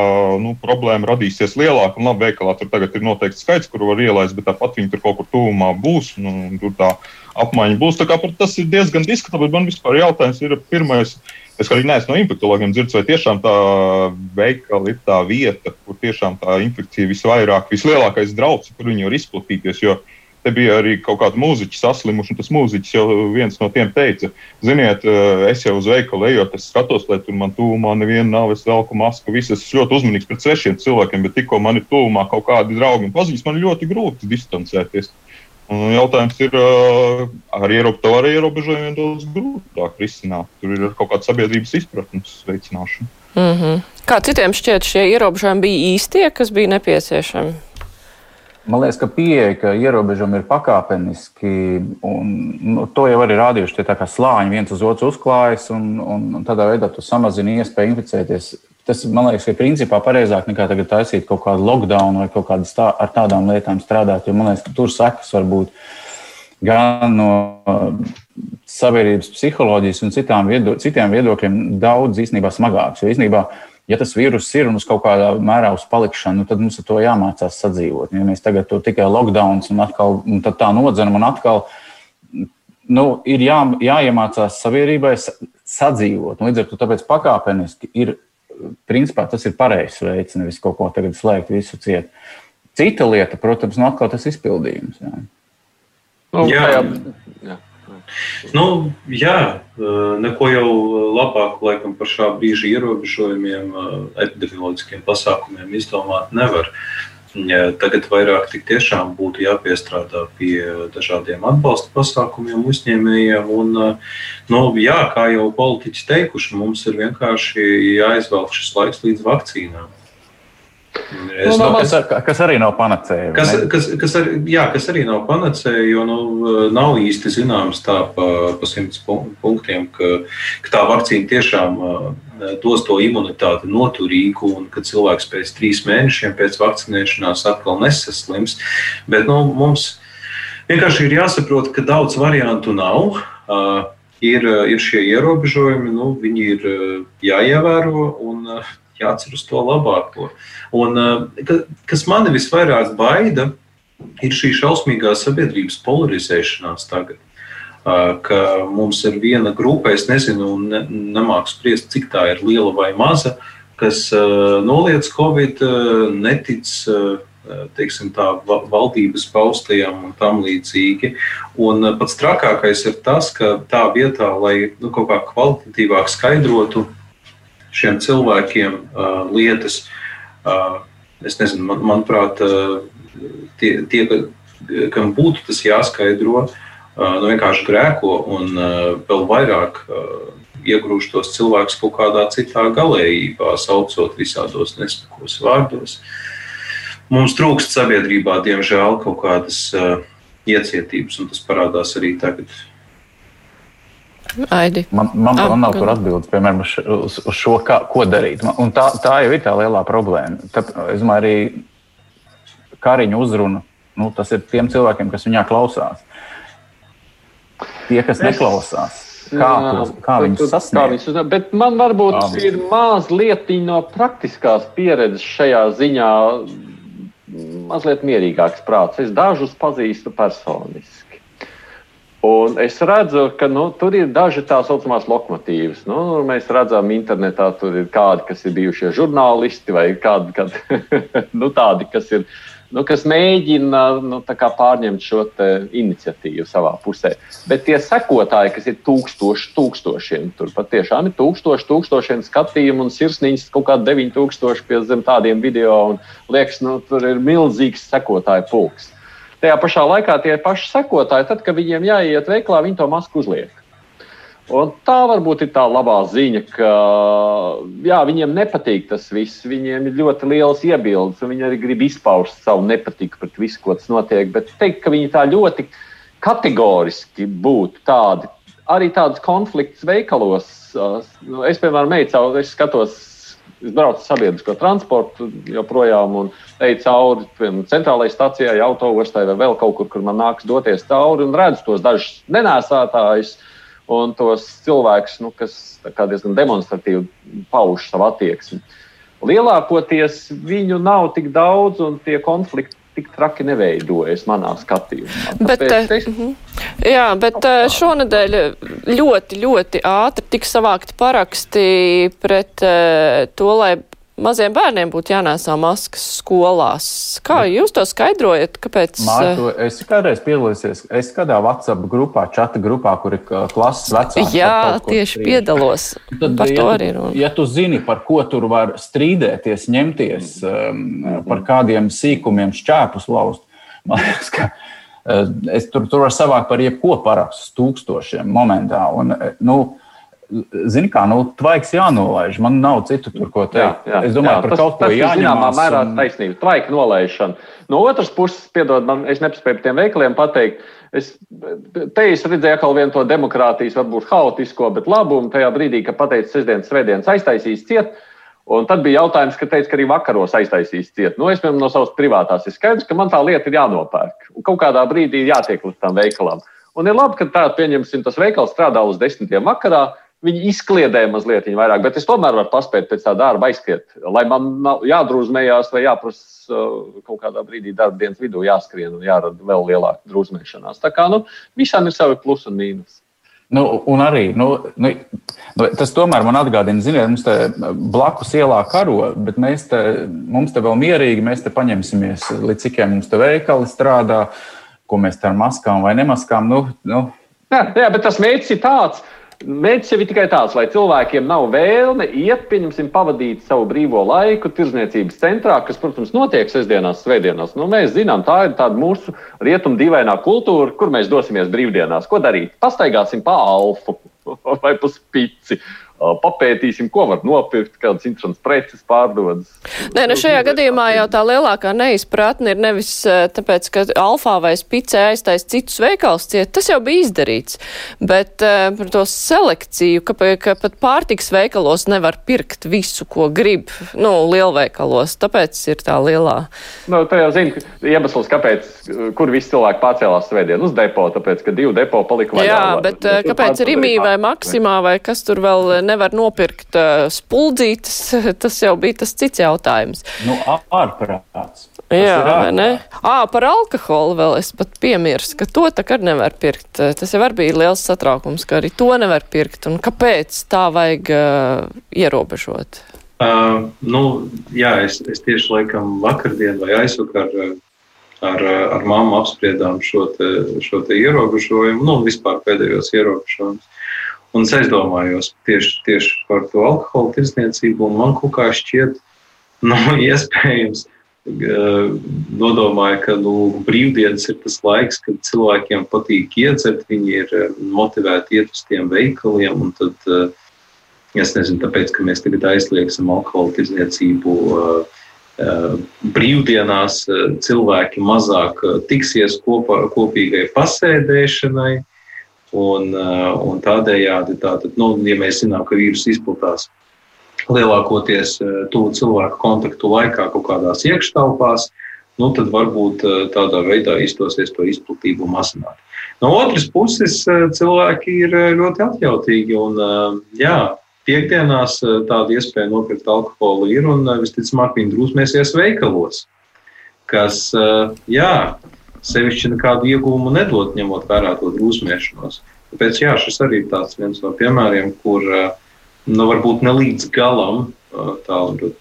nu, problēma radīsies lielāka. Labi, veikalā tur tagad ir noteikts skaits, kur var ielaist, bet tāpat viņi tur kaut kur tuvumā būs, un tur tā apmaiņa būs. Tā kā tas ir diezgan diskutabli. Man vispār jautājums ir pirmais. Es arī neesmu no infektuologiem dzirdējis, vai tiešām tā veikala ir tā vieta, kur tiešām tā infekcija visvairāk, vislielākais draudz, kur viņi var izplatīties. Jo Te bija arī kaut kāda mūziķa saslimuši, un tas mūziķis jau viens no tiem teica, ziniet, eh, es jau uz veikalu ejot, es skatos, lai tur man tūmā neviena nav, es velku masku, viss esmu ļoti uzmanīgs pret svešiem cilvēkiem, bet tikko man ir tūmā kaut kādi draugi un paziņas, man ļoti grūti distancēties. Un jautājums ir, eh, ar ierobežojumu ierobežojumiem daudz grūtāk risināt. Tur ir kaut kāda sabiedrības izpratnes veicināšana. Mm -hmm. Kā citiem šķiet, šie ierobežojumi bija īstie, kas bija nepieciešami? Man liekas, ka pieeja, ka ierobežojumi ir pakāpeniski, un nu, to jau arī rādījuši tie slāņi viens uz otru uzklājas, un, un, un tādā veidā tu samazini iespēju inficēties. Tas, man liekas, ir principā pareizāk nekā tagad taisīt kaut kādu lockdown vai kaut kādas tā, ar tādām lietām strādāt, jo man liekas, ka tur sekas var būt gan no sabiedrības psiholoģijas un citām viedo, citiem viedokļiem daudz īstenībā smagāks. Jo īstenībā ja tas vīrus ir un uz kaut kādā mērā uz palikšanu, nu, tad mums ar to jāmācās sadzīvot. Ja mēs tagad to tikai lockdown un atkal un tā nodzenam un atkal. Nu, ir jā, jāiemācās sabiedrībai sadzīvot. Līdz ar to tāpēc pakāpeniski ir, principā, tas ir pareizs veids, nevis kaut ko tagad slēgt visu ciet. Cita lieta, protams, nu atkal tas izpildījums. Jā. Nu, jā. Jā. Nu, jā, neko jau labāku laikam par šā brīža ierobežojumiem, epidemioloģiskiem pasākumiem izdomāt nevar. Tagad vairāk tik tiešām būtu jāpiestrādā pie dažādiem atbalsta pasākumiem uzņēmējiem. Un, nu, jā, kā jau politiķi teikuši, mums ir vienkārši jāizvelk šis laiks līdz vakcīnām. Es nu, kas, ar, kas arī nav panacēja. Kas, kas, kas, ar, jā, kas arī nav panacēja, jo nu, nav īsti zināms tā pa, pa simts punktiem, ka, ka tā vakcīna tiešām dos to imunitāti noturīgu un ka cilvēks pēc trīs mēnešiem pēc vakcinēšanās atkal nesaslims. Bet nu, mums vienkārši ir jāsaprot, ka daudz variantu nav. Uh, ir, ir šie ierobežojumi, nu, viņi ir jāievēro. Un, jācer uz to labāko. Un, eh, kas mani visvairāk baida, ir šī šausmīgā sabiedrības polarizēšanās tagad. Eh, ka mums ir viena grupa, es nezinu, ne, nemāku spriest, cik tā ir liela vai maza, kas eh, noliedz Covid, netic teiksim, tā, valdības paustajam un tam līdzīgi. Un pats trakākais ir tas, ka tā vietā, lai nu, kaut kā kvalitatīvāk skaidrotu šiem cilvēkiem uh, lietas. Uh, es nezinu, man, manuprāt, uh, tie, tie, kam būtu tas jāskaidro, uh, nu vienkārši grēko un uh, vēl vairāk uh, iegrūž tos cilvēkus kaut kādā citā galējībā, saucot visādos nespēkos vārdos. Mums trūkst sabiedrībā, diemžēl, kaut kādas uh, iecietības, un tas parādās arī tagad. Aidi. Man, man, man nav tur atbildes, piemēram, uz, uz šo, kā, ko darīt. Un tā, tā jau ir tā lielā problēma. Tad, es domāju, arī Kariņa uzruna, nu, tas ir tiem cilvēkiem, kas viņā klausās. Tie, kas es... neklausās, kā, tos, kā viņus sasniegt. Viņus, bet man varbūt um. ir mazliet no praktiskās pieredzes šajā ziņā, mazliet mierīgāks prāts. Es dažus pazīstu personiski. Un es redzu, ka nu, tur ir daži tā saucamās lokomotīvas. Nu, mēs redzam, internetā tur ir kādi, kas ir bijušie žurnālisti vai kādi, kad, nu, tādi, kas, ir, nu, kas mēģina nu, pārņemt šo iniciatīvu savā pusē. Bet tie sekotāji, kas ir tūkstoši, tūkstošiem, tur patiešām ir tūkstoši, tūkstošiem skatījumu un sirsniņas kaut kādi 9000 pie zem tādiem video. Liekas, nu, tur ir milzīgs sekotāju pulks. Tajā pašā laikā tie paši sekotāji, tad, kad viņiem jāiet veiklā, viņi to masku uzliek. Un tā varbūt ir tā labā ziņa, ka jā, viņiem nepatīk tas viss. Viņiem ir ļoti liels iebildes, un viņi arī grib izpaust savu nepatiku pret visu, kas notiek. Bet teikt, ka viņi tā ļoti kategoriski būtu tādi, arī tādas konflikts veikalos. Nu, es, piemēram, meicu, es skatos Es braucu sabiedrisko transportu joprojām eju cauri centrālajai stacijai, autostai vai vēl kaut kur, kur man nāks doties cauri un redzu tos dažus nenēsātājus un tos cilvēkus, nu, kas diezgan demonstratīvi pauž savu attieksmi. Lielākoties viņu nav tik daudz un tie konflikti tik traki neveidojas manā skatījumā. Bet, Tāpēc, es... Mhm. Jā, bet eh, šonadēļ ļoti, ļoti ātri tika savākti paraksti pret eh, to, lai maziem bērniem būtu jānēsā maskas skolās. Kā jūs to skaidrojat? Kāpēc? Mārtu, eh, es kādreiz piedalīsies, es kādā WhatsApp grupā, čata grupā, kur ir klases vecāki. Jā, tieši strīd. piedalos. Tad, par ja to arī runa. Ja tu zini, par ko tur var strīdēties, ņemties, um, par kādiem sīkumiem šķēpus laust, man liekas, ka uh, es tur, tur var savākt par jebko parakstus tūkstošiem momentā. Un, nu, Zini, kā nu, tvaiks jānolaiž. Man nav citu tur, ko teikt. Jā, jā, es domāju, jā, par tas, kaut ko jāņem. Zināmā mērā un... taisnība. Tvaika nolaišana. No otras puses, piedod man, es nespēju par tiem veikaliem pateikt. Es, te es redzēju atkal vienu to demokrātijas, varbūt haotisko, bet labumu tajā brīdī, kad pateica sestdienas, svētdienas aiztaisīs ciet. Un tad bija jautājums, ka teica, ka arī vakaros aiztaisīs ciet. Nu, es, piemēram, no savas privātās ir skaidrs, ka man tā lieta ir jānopērk. Un kaut kādā brīdī jātiek līdz tam veikalam. Un ir labi, ka tā, pieņemsim, tas veikals strādā līdz desmitiem vakarā Viņi izkliedēja mazliet vairāk, bet es tomēr varu paspēt pēc tā darba aizskriet. Lai man nav jādrūzmējās vai jāprasa uh, kaut kādā brīdī darba dienas vidū jāskrien un jārada vēl lielāka drūzmēšanās. Tā kā nu, visām ir savi plusi un mīnus. Nu, un arī nu, nu, nu, tas tomēr man atgādina, ziniet, mums te blakus ielā karo, bet mēs te, mums te vēl mierīgi, mēs te paņemsimies, līdz cikiem mums te veikali strādā, ko mēs te ar maskām vai nemaskām. Nu, nu. Jā, jā, bet tas mērķis ir tāds, Mērķis jau ir tikai tāds, lai cilvēkiem nav vēlme iet, pieņemsim, pavadīt savu brīvo laiku tirzniecības centrā, kas, protams, notiek sestdienās, svētdienās. Nu, mēs zinām, tā ir tāda mūsu rietumu dīvainā kultūra, kur mēs dosimies brīvdienās. Ko darīt? Pastaigāsim pa alfu vai pa spici. Papētīsim, ko var nopirkt, kādas interesantas preces pārdodas. Nē, nu šajā gadījumā jau tā lielākā neizpratne ir nevis tāpēc, ka alfā vai spicē aiztais citus veikals ciet, tas jau bija izdarīts, bet par to selekciju, ka, ka pat pārtiks veikalos nevar pirkt visu, ko grib, nu, lielveikalos, tāpēc ir tā lielā. Nu, tā jau zina, iemesls, kāpēc, kur visi cilvēki pārcēlās svētdien uz depo, tāpēc, ka divu depo palika vaļā. Jā, bet kāpēc Rimī vai Maksimā vai kas tur vēl nevar nopirkt uh, spuldzītes, tas jau bija tas cits jautājums. Nu, ārprāts. Jā, vai ne? Ā, par alkoholu vēl es pat piemirstu, ka to tā kā nevar pirkt. Tas jau arī bija liels satraukums, ka arī to nevar pirkt. Un kāpēc tā vajag uh, ierobežot? Uh, nu, jā, es, es tieši laikam vakardien vai aizvakar ar, ar mammu apspriedām šo, te, šo te ierobežojumu, nu, vispār pēdējos ierobežojumus. Un es aizdomājos tieši, tieši par to alkohola tirdzniecību, un man kaut kā šķiet, nu, iespējams. Nodomāju, ka nu, brīvdienas ir tas laiks, kad cilvēkiem patīk iedzert, viņi ir motivēti iet uz tiem veikaliem. Tad, es nezinu, tāpēc, ka mēs tagad aizliegsim alkohola tirdzniecību brīvdienās, cilvēki mazāk tiksies kopā, kopīgai pasēdēšanai Un, un tādējādi, tātad, nu, ja mēs zinām, ka vīrus izplatās lielākoties tuvu cilvēku kontaktu laikā kaut kādās iekštelpās, nu, tad varbūt tādā veidā izdosies to izplatību mazināt. No otras puses, cilvēki ir ļoti atjautīgi un jā, piekdienās tāda iespēja nopirkt alkoholu ir un visticamāk viņi drūsmēsies veikalos, kas, jā, sevišķi nekādu iegūmu nedod, ņemot vērā to drusmēšanos. Tāpēc jā, šis arī ir viens no piemēriem, kur nu, varbūt ne līdz galam tā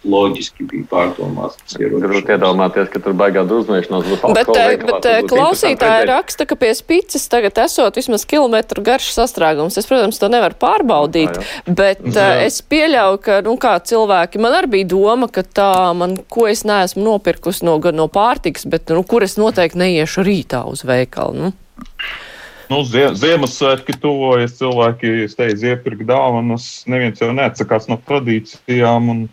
loģiski bija pārdomāts. Grūti iedomāties, ka tur baigā drusmēšanās būs bet, veikala, bet klausītāji raksta, ka pie spīces tagad esot vismaz kilometru garš sastrēgums. Es, protams, to nevaru pārbaudīt, jā, jā. bet jā. es pieļauju, ka, nu, kā cilvēki, man arī bija doma, ka tā, man, ko es neesmu nopirkusi no, no pārtiks, bet, nu, kur es noteikti neiešu rītā uz veikalu. Nu. Nu, Ziemassvētki tuvojas, cilvēki steidz iepirkt dāvanas, neviens jau neatsakās no tradīcijām. Un,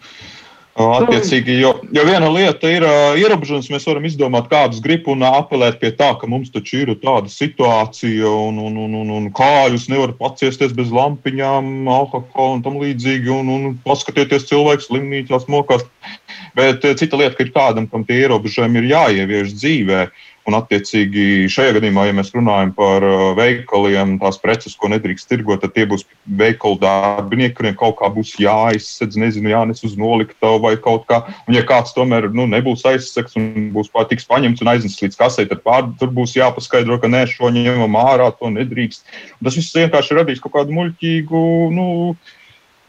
Attiecīgi, jo, jo viena lieta ir uh, ierobežojums, mēs varam izdomāt, kādus gribu un apelēt pie tā, ka mums taču ir tāda situācija, un, un, un, un, un kājus nevar paciesties bez lampiņām, alkohola un tam līdzīgi, un, un paskatieties cilvēks slimnīcās mokās. Bet cita lieta, ka ir kādam, kam tie ierobežojumi ir jāievieš dzīvē. Uh, Un, attiecīgi, šajā gadījumā, ja mēs runājam par uh, veikaliem, tās preces, ko nedrīkst tirgot, tad tie būs veikalu darbinieki, kuriem kaut kā būs jāizsedz, nezinu, jānes uz noliktavu vai kaut kā. Un, ja kāds tomēr nu, nebūs aizsegts un būs tiks paņemts un aiznests līdz kasei, tad pār, tur būs jāpaskaidro, ka nē, šo ņemam ārā, to nedrīkst. Un tas viss vienkārši radīs kaut kādu muļķīgu. Nu,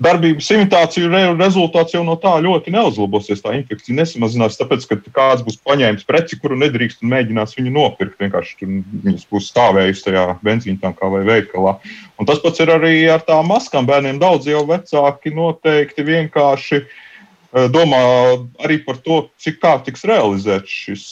darbības imitāciju re, rezultāts jau no tā ļoti neuzlabosies. Tā infekcija nesamazinās, tāpēc, ka kāds būs paņēmis preci, kuru nedrīkst un mēģinās viņu nopirkt. Vienkārši tur viņas būs stāvējusi tajā benzīntankā vai veikalā. Un tas pats ir arī ar tām maskām. Bērniem daudz jau vecāki noteikti vienkārši Eh, domā arī par to, cik kā tiks realizēts šis.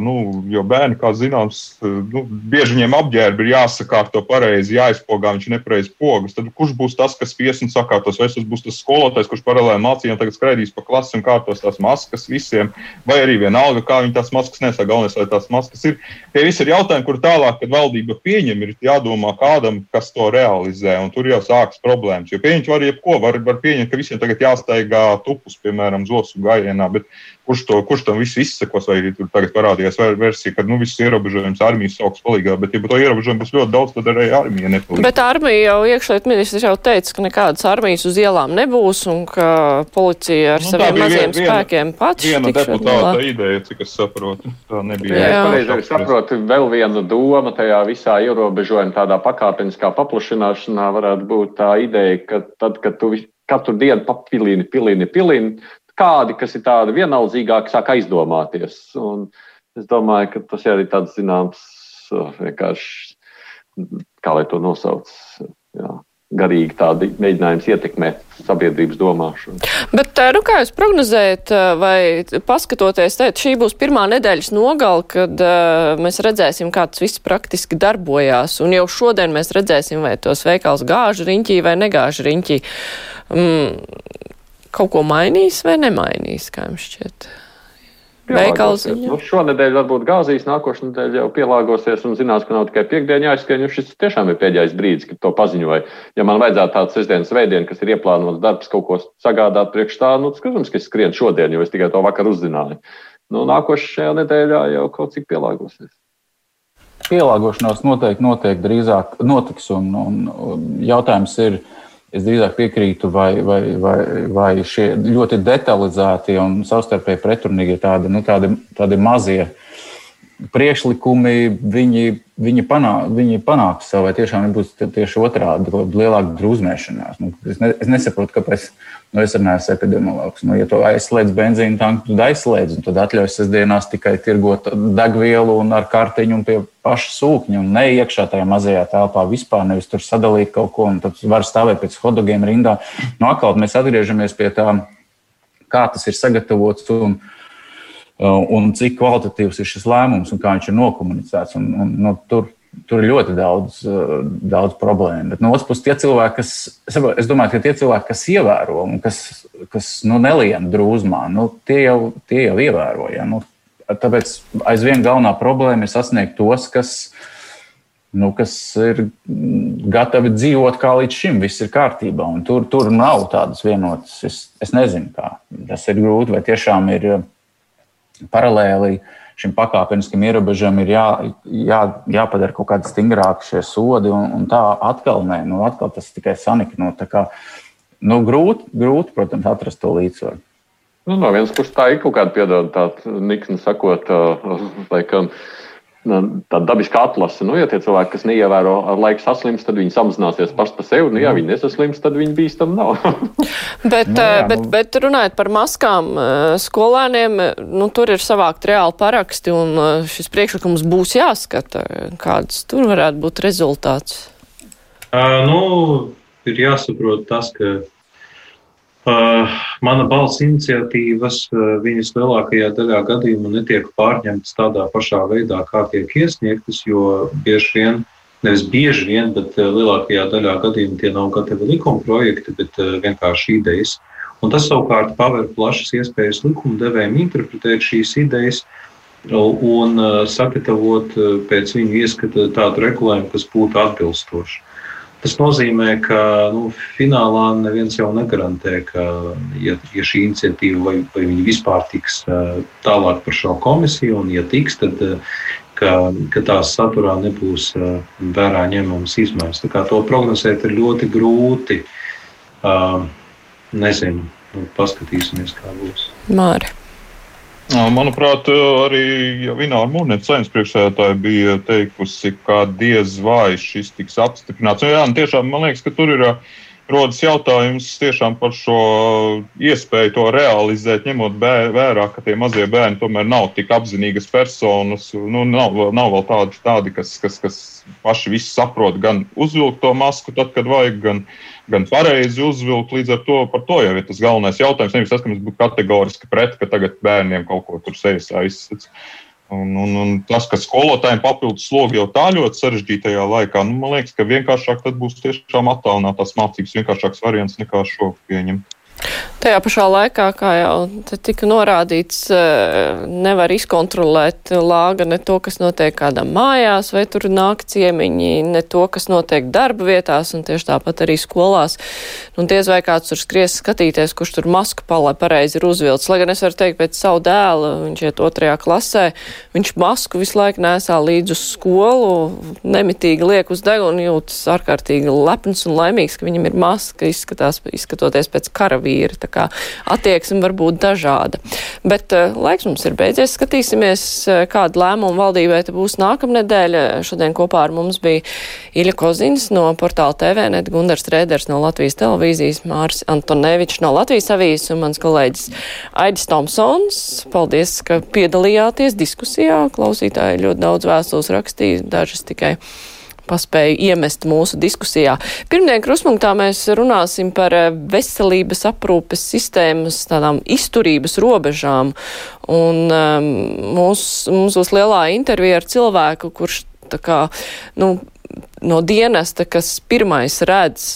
Nu, jo bērni, kā zināms, nu, bieži viņiem apģērbi ir jāsakārto pareizi, jāizpogā, viņš nepareizi pogas. Tad kurš būs tas, kas vies un sakārtos? Vai tas būs tas skolotājs, kurš paralēli mācījumam tagad skraidīs pa klasi un kārtos tās maskas visiem, vai arī vienalga, kā viņi tās maskas nesā, galvenais, lai tās maskas ir. Tie visi ir jautājumi, kur tālāk, kad valdība pieņem, ir jādomā kādam, kas to realizē, un tur jau sākas problēmas. Jo pieņemt var jebko, var, var pieņemt, ka visiem tagad jāstaigā tupus, piemēram piemēram, zosu gājienā. Bet kurš, to, kurš tam viss izsekos, vai tur tagad parādījās versija, ka nu, viss ierobežojums armijas sauks palīgā, bet, ja to ierobežojumu būs ļoti daudz, tad arī armija nepalīdz. Bet armija jau iekšliet ministrs jau teica, ka nekādas armijas uz ielām nebūs un ka policija ar nu, saviem maziem viena, spēkiem pats. Viena deputāta ideja, cik es saprotu. Tā nebija. Jā, jā. pareizi arī saprotu. Vēl viena doma tajā visā ierobežojuma tādā pakāpeniskā paplašināšanā varētu būt tā ideja, ka tad, kad tu katru dienu papilini, pilini, pilini, kādi, kas ir tādi vienaldzīgāki, sāk aizdomāties. Un es domāju, ka tas arī tāds zināms, vienkārši, kā lai to nosauc. Jā garīgi tādi mēģinājums ietekmēt sabiedrības domāšanu. Bet, nu, kā jūs prognozējat, vai paskatoties, teikt, šī būs pirmā nedēļas nogala, kad uh, mēs redzēsim, kā tas viss praktiski darbojās, un jau šodien mēs redzēsim, vai tos veikals gāž riņķī vai negāž riņķī. mm, kaut ko mainīs vai nemainīs, kā jums šķiet? Veikals ziņā. Nu, šonadēļ varbūt gāzīs, nākošais nedēļa jau pielāgosies un zinās, ka nav tikai piekdiena jāizskrien. Šis tiešām ir pēdējais brīdis, kad to paziņoja. Ja man vajadzētu tāds sestdienas veidienu, kas ir ieplānots darbs, kaut ko sagādāt priekš tā, nu, skatams, ka es skrienu šodien, jo es tikai to vakar uzzināju. Nu, nākošajā nedēļā jau kaut cik pielāgosies. Pielāgošanās noteikti notiek drīzāk notiks, un, un jautājums ir, Es drīzāk piekrītu, vai, vai, vai, vai šie ļoti detalizēti un savstarpēji pretrunīgi tādi, nu, tādi, tādi mazie priekšlikumi, viņi, viņi, panā, viņi panāks savu, vai tiešām nebūs tieši otrādi, lielāka drūzmēšanās. Nu, es, ne, es nesaprotu, kāpēc Nu, es runāju ar epidemiologu. Nu, ja tu aizslēdz benzīna tanku, tad aizslēdz, un tad atļauj sestdienās tikai tirgot degvielu un ar kartiņu un pie paša sūkņa un neiekšā tajā mazajā telpā vispār, nevis tur sadalīt kaut ko, un tad var stāvēt pēc hodogiem rindā. Nu, atkal mēs atgriežamies pie tā, kā tas ir sagatavots un, un cik kvalitatīvs ir šis lēmums un kā viņš ir nokomunicēts. Un, un, nu, tur, Tur ir ļoti daudz, eh, daudz problēmu. Bet no otras puses, tie cilvēki, kas, es domāju, ka tie cilvēki, kas ievēro un kas, kas nu, nelien drūzmā, nu, tie, jau, tie jau ievēro. Ja? Nu, tāpēc aizvien galvenā problēma ir sasniegt tos, kas, nu, kas ir gatavi dzīvot kā līdz šim, viss ir kārtībā. Tur, tur nav tādas vienotas. Es, es nezinu, kā tas ir grūti vai tiešām ir paralēli. Šim pakāpeniskiem ierobežojumam ir jā, jā, jāpadara kaut kādi stingrāki šie sodi, un, un tā atkal nē, nu, atkal tas tikai sanikno. Tā kā, nu, grūti, grūti, protams, atrast to līdzsvaru. Nu, no vienas puses tā ir kaut kāda piedod, tāda nikna sakot, uh, laikam. Uh, Nu, tāda dabiska atlase. Nu, ja tie cilvēki, kas neievēro ar laiku saslims, tad viņi samazināsies paši par sevi. Nu, ja viņi nesaslims, tad viņi bīstam nav. bet, nu, jā, bet, nu... bet runājot par maskām skolēniem, nu, tur ir savākt reāli paraksti un šis priekšlikums būs jāskata. Kāds tur varētu būt rezultāts? Uh, nu, ir jāsaprot tas, ka Uh, mana balss iniciatīvas, uh, viņas lielākajā daļā gadījumu netiek pārņemtas tādā pašā veidā, kā tiek iesniegtas, jo bieži vien, nevis bieži vien, bet uh, lielākajā daļā gadījumu tie nav gatavi likuma projekti, bet vienkārši idejas. Un tas savukārt paver plašas iespējas likumdevējiem interpretēt šīs idejas un sagatavot pēc viņu ieskata tādu regulējumu, kas būtu atbilstošs. Tas nozīmē, ka nu, finālā neviens jau negarantē, ka, ja, ja šī iniciatīva vai, vai vispār tiks tālāk par šo komisiju, un ja tiks, tad ka, ka tās saturā nebūs vērā ņemamas izmaiņas. To prognozēt ir ļoti grūti. Nezinu, nu, paskatīsimies, kā būs. Māri. Manuprāt, arī Vināra Mūrnieca saimnes priekšsēdētāja bija teikusi, ka diez vai šis tiks apstiprināts. Nu, jā, tiešām man liekas, ka tur ir rodas jautājums tiešām par šo iespēju to realizēt, ņemot vērā, ka tie mazie bērni tomēr nav tik apzinīgas personas. Nu, nav, nav vēl tādi, tādi kas, kas, kas paši visu saprot, gan uzvilkt to masku, tad, kad vajag, gan, gan pareizi uzvilkt. Līdz ar to par to jau ir tas galvenais jautājums. Nevis tas, ka mēs būtu kategoriski pret, ka tagad bērniem kaut ko tur sejas aizsaka. Un, un, un tas, ka skolotājiem papildus slogi jau tā ļoti sarežģītajā laikā, nu, man liekas, ka vienkāršāk būs tiešām attālinātās mācības, vienkāršāks variants nekā šo pieņemt. Tajā pašā laikā, kā jau tika norādīts, eh, nevar izkontrolēt lāga ne to, kas notiek kādam mājās, vai tur nāk ciemiņi, ne to, kas notiek darba vietās, un tieši tāpat arī skolās. Un diez vai kāds tur skries skatīties, kurš tur masku palē pareizi ir uzvilcis. Lai gan es varu teikt, pēc savu dēlu, viņš iet otrajā klasē, viņš masku visu laiku nesā līdz uz skolu, nemitīgi liek uz degunu, jūtas ārkārtīgi lepns un laimīgs, ka viņam ir maska, izskatās, izskatoties pēc karavīra vīri. Tā kā attieksme var būt dažāda. Bet uh, laiks mums ir beidzies. Skatīsimies, uh, kāda lēmuma valdībai būs nākamnedēļ. Šodien kopā ar mums bija Iļa Kozins no portāla TVNet, Gundars Rēders no Latvijas televīzijas, Māris Antonevičs no Latvijas avīzes un mans kolēģis Aidis Tomsons. Paldies, ka piedalījāties diskusijā. Klausītāji ļoti daudz vēstules rakstīja, dažas tikai paspēju iemest mūsu diskusijā. Pirmdien kruspunktā mēs runāsim par eh, veselības aprūpes sistēmas tādām izturības robežām. Un um, mūs, mums būs lielā intervija ar cilvēku, kurš tā kā, nu, no dienesta, kas pirmais redz,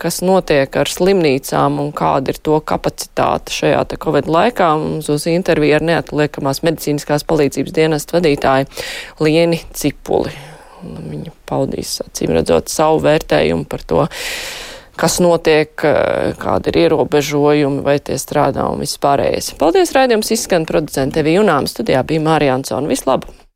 kas notiek ar slimnīcām un kāda ir to kapacitāte šajā te Covid laikā. Mums uz interviju ar neatliekamās medicīniskās palīdzības dienesta vadītāju Lieni Cipuli. Viņa paudīs, acīm redzot, savu vērtējumu par to, kas notiek, kādi ir ierobežojumi, vai tie strādā un viss pārējais. Paldies, raidījums izskan producente Vijunām, studijā bija Mārija Ansona. Vislabāk!